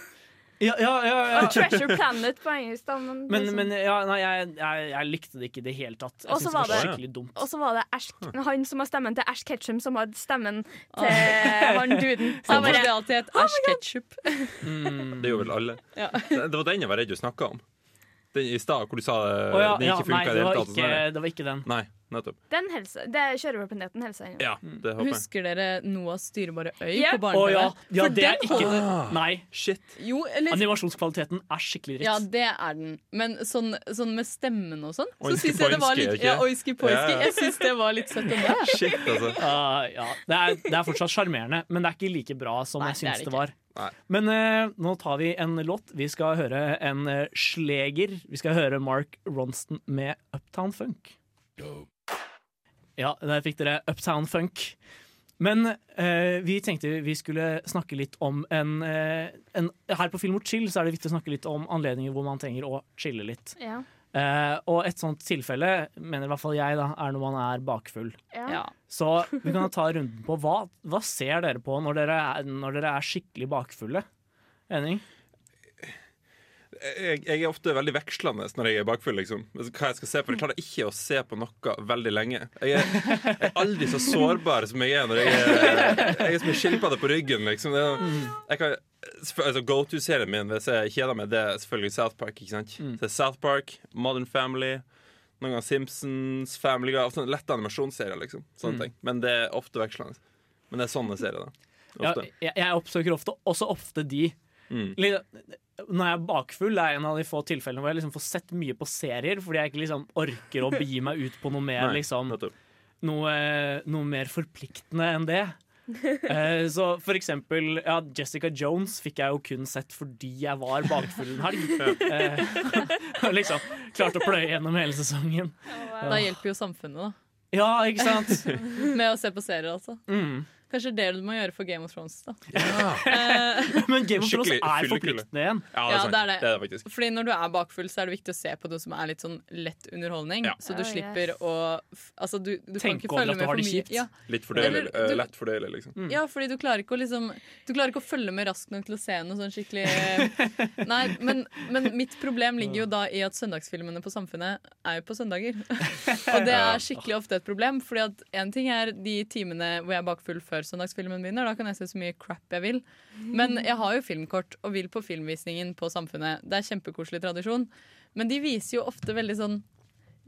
Ja, ja, ja, ja. Og Treasure Planet på engelsk, da. Men, Men, liksom. men ja, nei, jeg, jeg, jeg likte det ikke i det hele tatt. Jeg synes det var det- skikkelig dumt. Og så var det Ash, han som har stemmen til Ash Ketchum, som hadde stemmen til han duden. [laughs] Så Han jeg bare, det alltid et Ash Ketchup. Mm. Det gjorde vel alle. Ja. Det, det var den jeg var redd du snakka om. Den i stad, hvor du sa det, Å ja, den ikke funka i det hele tatt. det var ikke den. Nei, nettopp. Den helse, det kjører på planeten helse. Ja, det håper jeg. Husker dere Noahs styrbare øy Ja. på barne-TV? ja, ja, For det er ikke holder- Nei. Shit. Jo, eller Animasjonskvaliteten er skikkelig dritt. Ja, det er den. Men sånn, sånn med stemmen og sånn, så syns jeg det var litt? Ja, oiski poiski. Ja, ja. Jeg syns det var litt søtt. [laughs] Shit, altså. Uh, ja. det, er, det er fortsatt sjarmerende, men det er ikke like bra som Nei, jeg er syns det det, var. Men eh, nå tar vi en låt. Vi skal høre en uh, sleger. Vi skal høre Mark Ronston med Uptown Funk. Ja, der fikk dere Uptown Funk. Men eh, vi tenkte vi skulle snakke litt om en, eh, en Her på Film og chill så er det viktig å snakke litt om anledninger hvor man trenger å chille litt. Ja. Eh, og et sånt tilfelle, mener i hvert fall jeg, da, er når man er bakfull. Ja. Så vi kan ta runden på hva, hva ser dere på når dere er, når dere er skikkelig bakfulle? Henning? jeg, jeg er ofte veldig vekslende når jeg er bakfull. Liksom. Hva jeg skal se på Jeg klarer ikke å se på noe veldig lenge. Jeg er, jeg er aldri så sårbar som jeg er når jeg er, jeg er som en skilpadde på ryggen. Liksom. Jeg kan, altså, Go to-serien min hvis jeg kjeder meg, det er selvfølgelig South Park. Ikke sant? Mm. Så South Park, Modern Family, noen ganger Simpsons, Family Guy. Sånne lette animasjonsserier. Liksom. Sånne Mm. ting. Men det er ofte vekslende. Men det er sånne serier, da. Ja, jeg, jeg oppsøker ofte, også ofte de. Mm. Litt- Når jeg er bakfull, er en av de få tilfellene hvor jeg liksom får sett mye på serier, fordi jeg ikke liksom orker å [laughs] begi meg ut på noe mer, Nei, liksom, noe, noe mer forpliktende enn det. [laughs] Eh, så for eksempel ja, Jessica Jones fikk jeg jo kun sett fordi jeg var bakfull en helg. Eh, [laughs] liksom klarte å pløye gjennom hele sesongen. Da hjelper jo samfunnet, da. Ja, ikke sant? [laughs] Med å se på serier, altså. Mm. Kanskje det du må gjøre for Game of Thrones, da. [laughs] Men Game of Thrones er forpliktende igjen. Ja, det er sant. det er det. Det er det faktisk. Fordi når du er bakfull, så er det viktig å se på noe som er litt sånn lett underholdning. Ja. Så du Oh, slipper yes. å Altså, du, du kan ikke over følge at du med har for det mye. kjipt. Ja. Litt fordøyelig. Eller eh, lett fordøyelig, liksom. Ja, fordi du klarer ikke å liksom Du klarer ikke å følge med raskt nok til å se noe sånn skikkelig [laughs] Nei, men, men mitt problem ligger jo da i at søndagsfilmene på Samfunnet er jo på søndager. [laughs] Og det er skikkelig ofte et problem, Fordi at en ting er de timene hvor jeg er bakfull før søndagsfilmen begynner. Da kan jeg se så mye crap jeg vil. Men jeg har jo filmkort og vil på filmvisningen på Samfunnet. Det er kjempekoselig tradisjon. Men de viser jo ofte veldig sånn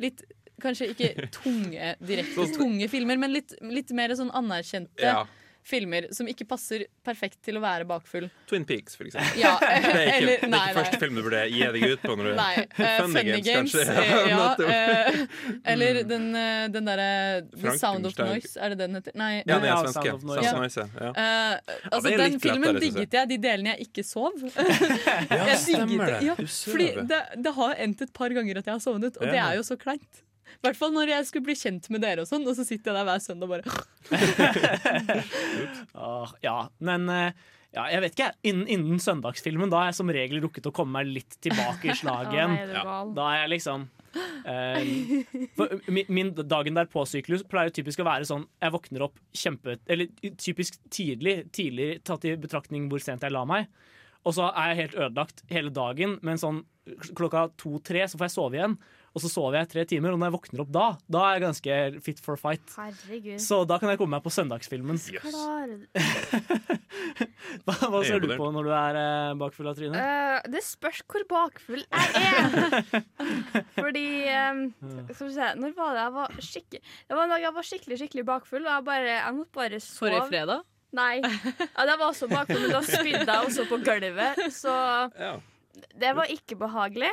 litt Kanskje ikke [laughs] tunge, direkte tunge filmer, men litt, litt mer sånn anerkjente Ja. Filmer som ikke passer perfekt til å være bakfull. Twin Peaks, for eksempel. Ja, [laughs] det er ikke, eller- det er ikke nei, første nei. film du burde gi deg ut på. Når du, Nei. [laughs] uh, funny, Games. kanskje. [laughs] eh, ja, uh, eh, eller den, eh, den derre The Sound of Noise, er det den heter? Nei. Ja, den er svenske. Sound of Noise. Sound Noise, ja. uh, altså, er den filmen lettere, digget jeg, de delene jeg ikke sov. jeg stemmer digget det. Ja, fordi det, det har endt et par ganger at jeg har sovnet, og det er jo så kleint. [laughs] I hvert fall når jeg skulle bli kjent med dere, og sånn Og så sitter jeg der hver søndag og bare [laughs] [laughs] ah, ja, men eh, ja, jeg vet ikke. Innen, innen søndagsfilmen da har jeg som regel rukket å komme meg litt tilbake i du gal? Da er jeg liksom eh, min, min dagen derpå-syklus pleier typisk å være sånn Jeg våkner opp kjempe Eller typisk tidlig, tidlig tatt i betraktning hvor sent jeg la meg. Og så er jeg helt ødelagt hele dagen, men sånn klokka to-tre så får jeg sove igjen. Og så sover jeg tre timer, og når jeg våkner opp da, da er jeg ganske fit for fight. Herregud. Så da kan jeg komme meg på søndagsfilmen. Yes. [laughs] Hva, hva er ser du på når du er eh, bakfull av trynet? Eh, Det spørs hvor bakfull jeg er. [laughs] Fordi um, Skal vi se, når var det jeg var skikkelig Det var en dag jeg var skikkelig skikkelig bakfull, og jeg bare Jeg måtte bare sove. Forrige fredag? Nei. Ja, jeg var også bakfull, men da spydde jeg også på gulvet, så det var ikke behagelig.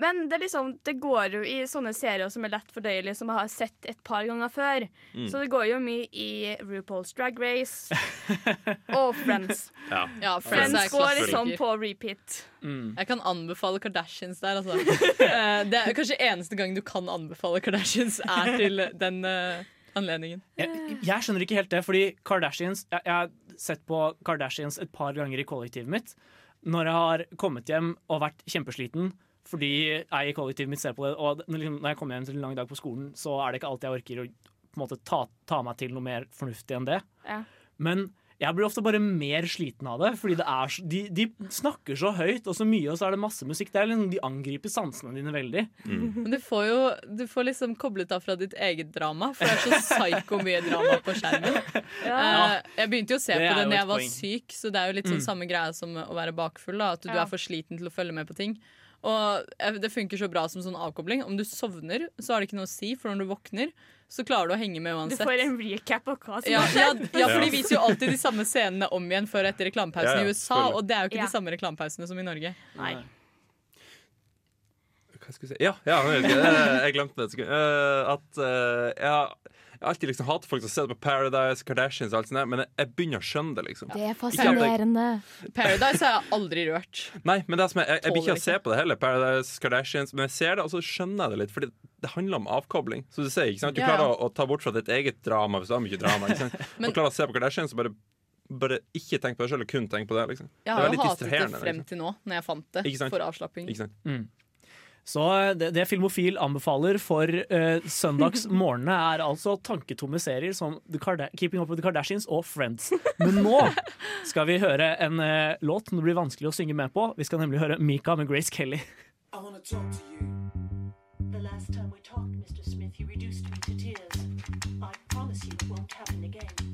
Men det, er liksom, det går jo i sånne serier som er lett fordøyelige, som jeg har sett et par ganger før. Mm. Så det går jo mye i RuPaul's Drag Race [laughs] og Friends. Ja. Ja, Friends Friends går liksom på repeat. Jeg kan anbefale Kardashians der, altså. [laughs] Eh, Det er kanskje eneste gang du kan anbefale Kardashians, er til den uh, anledningen. Jeg, jeg skjønner ikke helt det, fordi Kardashians Jeg, jeg har sett på Kardashians et par ganger i kollektivet mitt. Når jeg har kommet hjem og vært kjempesliten fordi jeg i kollektivet mitt ser på det, og når liksom- jeg kommer hjem til en lang dag på skolen, så er det ikke alltid jeg orker å på en måte ta, ta meg til noe mer fornuftig enn det. Ja. Men jeg blir ofte bare mer sliten av det, fordi det er, de, de snakker så høyt og så mye, og så er det masse musikk. Det er liksom, de angriper sansene dine veldig. Men du får jo du får liksom koblet av fra ditt eget drama, for det er så psyko mye drama på skjermen. [laughs] Eh, jeg begynte jo å se Det på det når jeg var point. syk, så det er jo litt sånn Mm. samme greie som å være bakfull. Da, at du Ja. er for sliten til å følge med på ting. Og eh, det funker så bra som sånn avkobling. Om du sovner, så har det ikke noe å si, for når du våkner, så klarer du å henge med uansett. Du får en recap av hva som Ja, ja, ja, for de viser jo alltid de samme scenene om igjen før etter reklamepausen Ja, ja, i USA, og det er jo ikke Ja. de samme reklamepausene som i Norge. Nei. Hva skal jeg si? Ja, ja jeg, jeg glemte det. et sekund. Eh, at eh, jeg, har- alltid liksom hatt folk som ser på Paradise, Kardashians og alt sånt, men jeg, jeg begynner å skjønne det. liksom Det er jeg- fascinerende. Paradise har jeg aldri rørt. Nei, men det som jeg, jeg, jeg blir ikke å se på det heller, Paradise, Kardashians, men jeg ser det, og så skjønner jeg det litt, fordi det handler om avkobling. Så du sier, ikke sant? Du klarer å, å ta bort fra ditt eget drama hvis du har mye drama. Ikke sant? [laughs] Men- og klarer å se på Kardashians og bare, bare ikke tenk på deg selv, og kun tenk på det. liksom Jeg Det har jo veldig hatet det frem liksom. til nå, når jeg fant det, for avslapping. Ikke sant? Så eh, det, det Filmofil anbefaler for uh, søndagsmorgenene, [laughs] er altså tanketomme serier som The Keeping Up With The Kardashians og Friends. Men nå [laughs] skal vi høre en uh, låt som det blir vanskelig å synge med på. Vi skal nemlig høre Mika med Grace Kelly. I want talk to you. The last time we talked, Mr. Smith, you reduced me to tears. I promise you it won't happen again.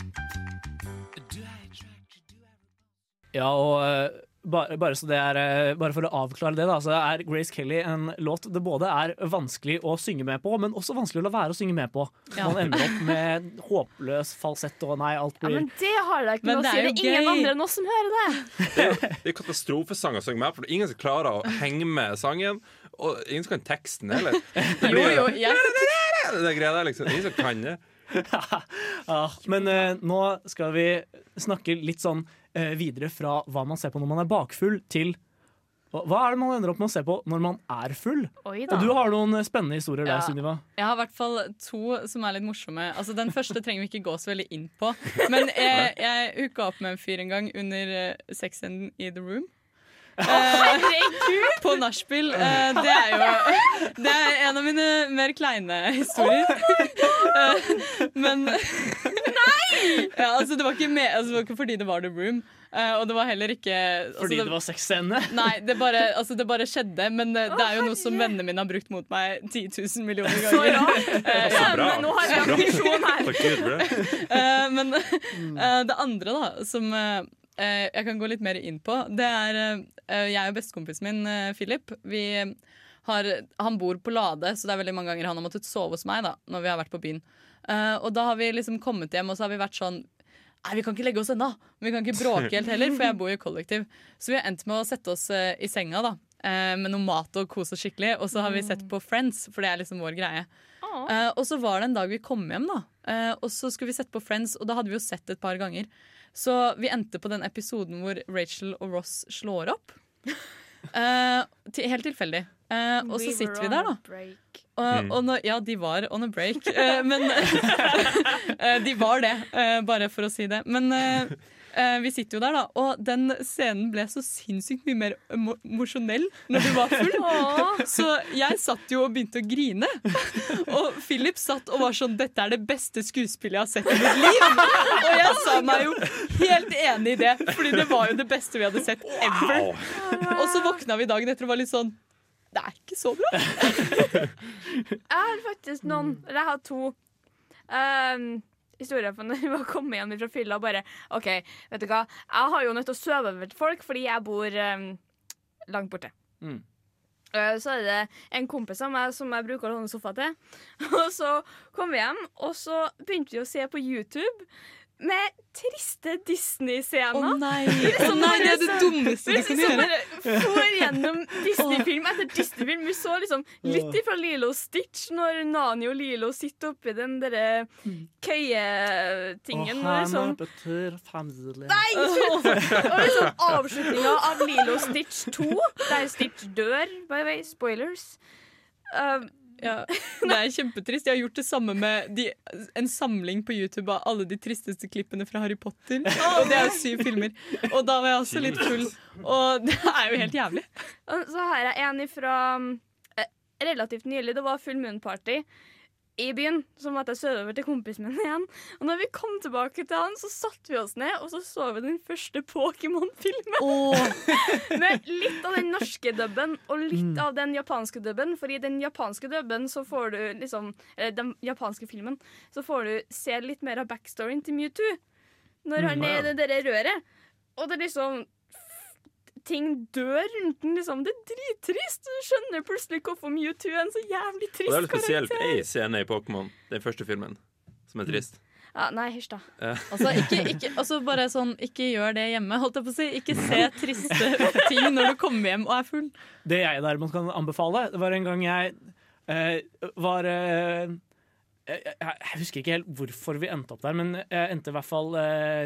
Ja, og eh, bare, bare, så det er, eh, bare for å avklare det, da, så er Grace Kelly en låt det både er vanskelig å synge med på, men også vanskelig å la være å synge med på. Ja. Man ender opp med håpløs falsett og nei, alt Ja, men det har da ikke Men noe å det si. er Det er ingen andre enn oss som hører det. Det er jo det er katastrofesang å synge med, for det er ingen som klarer å henge med sangen. Og ingen som kan teksten heller. [laughs] Det Jo, blir jo, jeg, det greia der, liksom. Ingen som kan det. [laughs] Ja, men uh, nå skal vi snakke litt sånn videre fra hva man ser på når man er bakfull, til hva er det man ender opp med å se på når man er full? Og du har noen eh, spennende historier der, Ja. Sunniva. jeg har i hvert fall to som er litt morsomme. Altså, den første trenger vi ikke gå så veldig inn på. Men [laughs] jeg, jeg hooka opp med en fyr en gang under uh, sexenden i The Room. Eh, på nachspiel. Eh, det er jo Det er en av mine mer kleine historier. [laughs] Eh, men! Ja, altså, det, var ikke med, altså, det var ikke fordi det var The Room. Uh, og det var heller ikke altså, Fordi det var sexscene. Nei, det bare, altså, det bare skjedde. Men det, det er jo noe som vennene mine har brukt mot meg 10 000 millioner ganger. Så bra! Så ja, bra. men nå har jeg ambisjon her. Det. Eh, men eh, det andre, da, som eh, eh, jeg kan gå litt mer inn på, det er eh, jeg og bestekompisen min, eh, Philip. Vi har, han bor på Lade, så det er veldig mange ganger han har måttet sove hos meg da, når vi har vært på byen. Eh, og da har vi liksom kommet hjem, og så har vi vært sånn Nei, vi kan ikke legge oss ennå. Vi kan ikke bråke helt heller, for jeg bor i kollektiv. Så vi har endt med å sette oss uh, i senga da, uh, med noe mat og kose oss skikkelig. Og så har vi sett på Friends, for det er liksom vår greie. Og så var det en dag vi kom hjem, da. Og så skulle vi sette på Friends, og da hadde vi jo sett et par ganger. Så vi endte på den episoden hvor Rachel og Ross slår opp. Eh, til, helt tilfeldig. Uh, og så sitter vi der, da. break. Og, Mm. og når, ja, de var on a break. Uh, men [laughs] eh, De var det, bare for å si det. Men vi sitter jo der, da. Og den scenen ble så sinnssykt mye mer emosjonell når du var full. Så jeg satt jo og begynte å grine. Og Philip satt og var sånn 'Dette er det beste skuespillet jeg har sett i mitt liv'. Og jeg sa meg jo helt enig i det, Fordi det var jo det beste vi hadde sett ever. Og så våkna vi dagen etter og var litt sånn Det er ikke så bra. Jeg har faktisk noen Eller jeg har to um, historier fra når vi kom hjem fra fylla. og Bare OK, vet du hva. Jeg har jo nødt til å sove over til folk fordi jeg bor um, langt borte. Mm. Uh, Så er det en kompis av meg som jeg bruker å låne sofa til. [laughs] Og så kom vi hjem, og så begynte vi å se på YouTube med triste Disney-scener. Å nei. Liksom Å nei, det er det dummeste du kan liksom gjøre. Får gjennom Disney-film etter Disney-film. Vi så liksom litt ifra Lilo Stitch når Nani og Lilo sitter oppi den derre køyetingen. [laughs] og liksom, betyr familie. Nei! slutt! Og liksom avslutninga av Lilo Stitch 2, der Stitch dør, by the way. Spoilers. Um, Ja, [laughs] det er kjempetrist. Jeg har gjort det samme med de, en samling på YouTube av alle de tristeste klippene fra Harry Potter. Og det er jo syv filmer. Og da var jeg også litt full. Og det er jo helt jævlig. Så har jeg en ifra eh, relativt nylig. Det var full moon party i byen. Så måtte jeg sørover over til kompisen min igjen. Og når vi kom tilbake til han, så satte vi oss ned, og så så vi den første Pokémon-filmen. Med litt av den norske dubben og litt Mm. av den japanske dubben. For i den japanske dubben så får du liksom Eller den japanske filmen, så får du se litt mer av backstoryen til Mewtwo. Når han Mm, er i det der røret. Og det er liksom ting dør rundt den. Liksom. Det er drittrist. Du skjønner plutselig hvorfor Mewtwo er en så jævlig Og karakter. det er litt spesielt ei scene i Pokémon, den første filmen, som er trist. Ja, nei, hysj, da. [laughs] Altså, ikke, ikke, altså bare sånn, ikke gjør det hjemme, holdt jeg på å si. Ikke se triste [laughs] ting når du kommer hjem og er full. Det jeg derimot kan anbefale, det var en gang jeg uh, var uh, jeg, jeg jeg husker ikke helt hvorfor vi endte opp der, men jeg endte i hvert fall uh,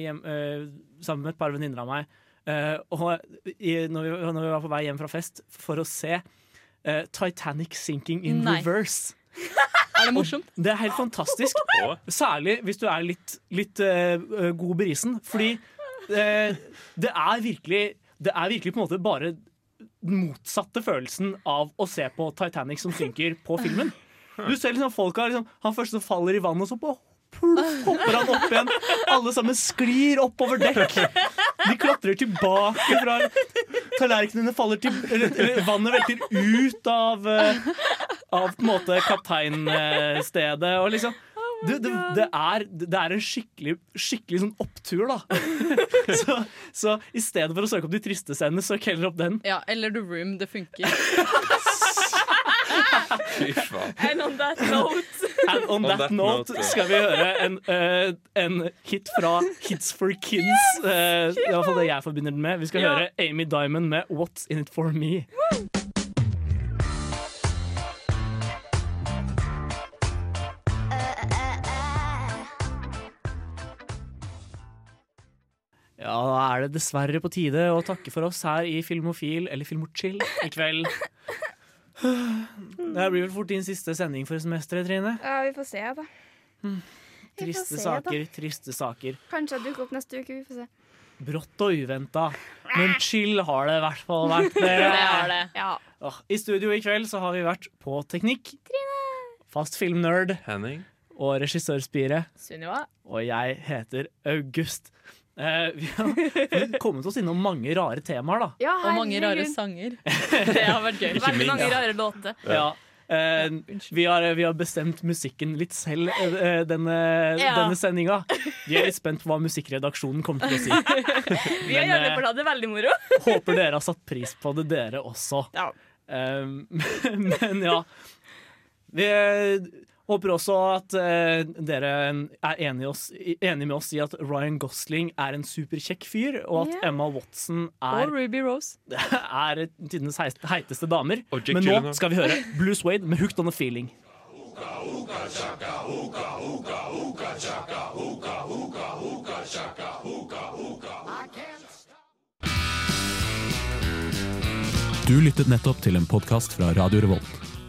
hjem, eh, sammen med et par venninner av meg. Eh, og i, når, vi, når vi var på vei hjem fra fest, for å se eh, Titanic sinking in Nei. reverse. [laughs] Er det morsomt? Det er helt fantastisk. Særlig hvis du er litt, litt uh, god berisen. Fordi uh, det er virkelig Det er virkelig på en måte bare den motsatte følelsen av å se på Titanic som synker på filmen. [laughs] Du ser liksom folka liksom, Han første som faller i vannet, og så på pluff, hopper han opp igjen. Alle sammen sklir oppover dekk. De klatrer tilbake fra Tallerkenene faller til eller, eller vannet velter ut av eh, Av på en måte kapteinstedet. Og liksom det, det, det, er, det er en skikkelig, skikkelig sånn opptur, da. [laughs] Så, så i stedet for å søke opp de triste scenene, søk heller opp den. Ja, eller The Room. Det funker. [laughs] [laughs] And on that note And on that, note skal vi høre en, uh, en hit fra Hits for Kids. eh, det er i hvert fall det jeg forbinder den med. Vi skal Ja. høre Amy Diamond med What's In It For Me. Ja, da er det dessverre på tide å takke for oss her i Filmofil, eller Filmochill, i kveld. Det her blir vel fort din siste sending for semesteret, Trine. Ja, vi får se, da. Mm. Triste se, da. saker, triste saker. Kanskje jeg dukker opp neste uke. Vi får se. Brått og uventa. Men chill har det i hvert fall vært. det Det har det. Ja. I studio i kveld så har vi vært på teknikk. Trine. Fast filmnerd Henning. og regissørspire. Sunniva. Og jeg heter August. Eh, [laughs] vi har kommet oss innom mange rare temaer, da. Ja, Og mange rare sanger. [laughs] [laughs] Det har vært gøy. Veldig mange rare låter. Ja. Uh, vi, har, vi har bestemt musikken litt selv uh, denne, Ja. denne sendinga. Vi er litt spent på hva musikkredaksjonen kommer til å si. Vi har gjerne det veldig moro. Håper dere har satt pris på det, dere også. Ja. Men ja. Vi eh, håper også at eh, dere er enige, oss, enige med oss i at Ryan Gosling er en superkjekk fyr, og at yeah. Emma Watson Og er, Ruby Rose. [laughs] er tidenes heiteste damer. Og Men nå skal vi høre Blue Suede med 'Hooked on a Feeling'. Du lyttet nettopp til en podkast fra Radio Revolt.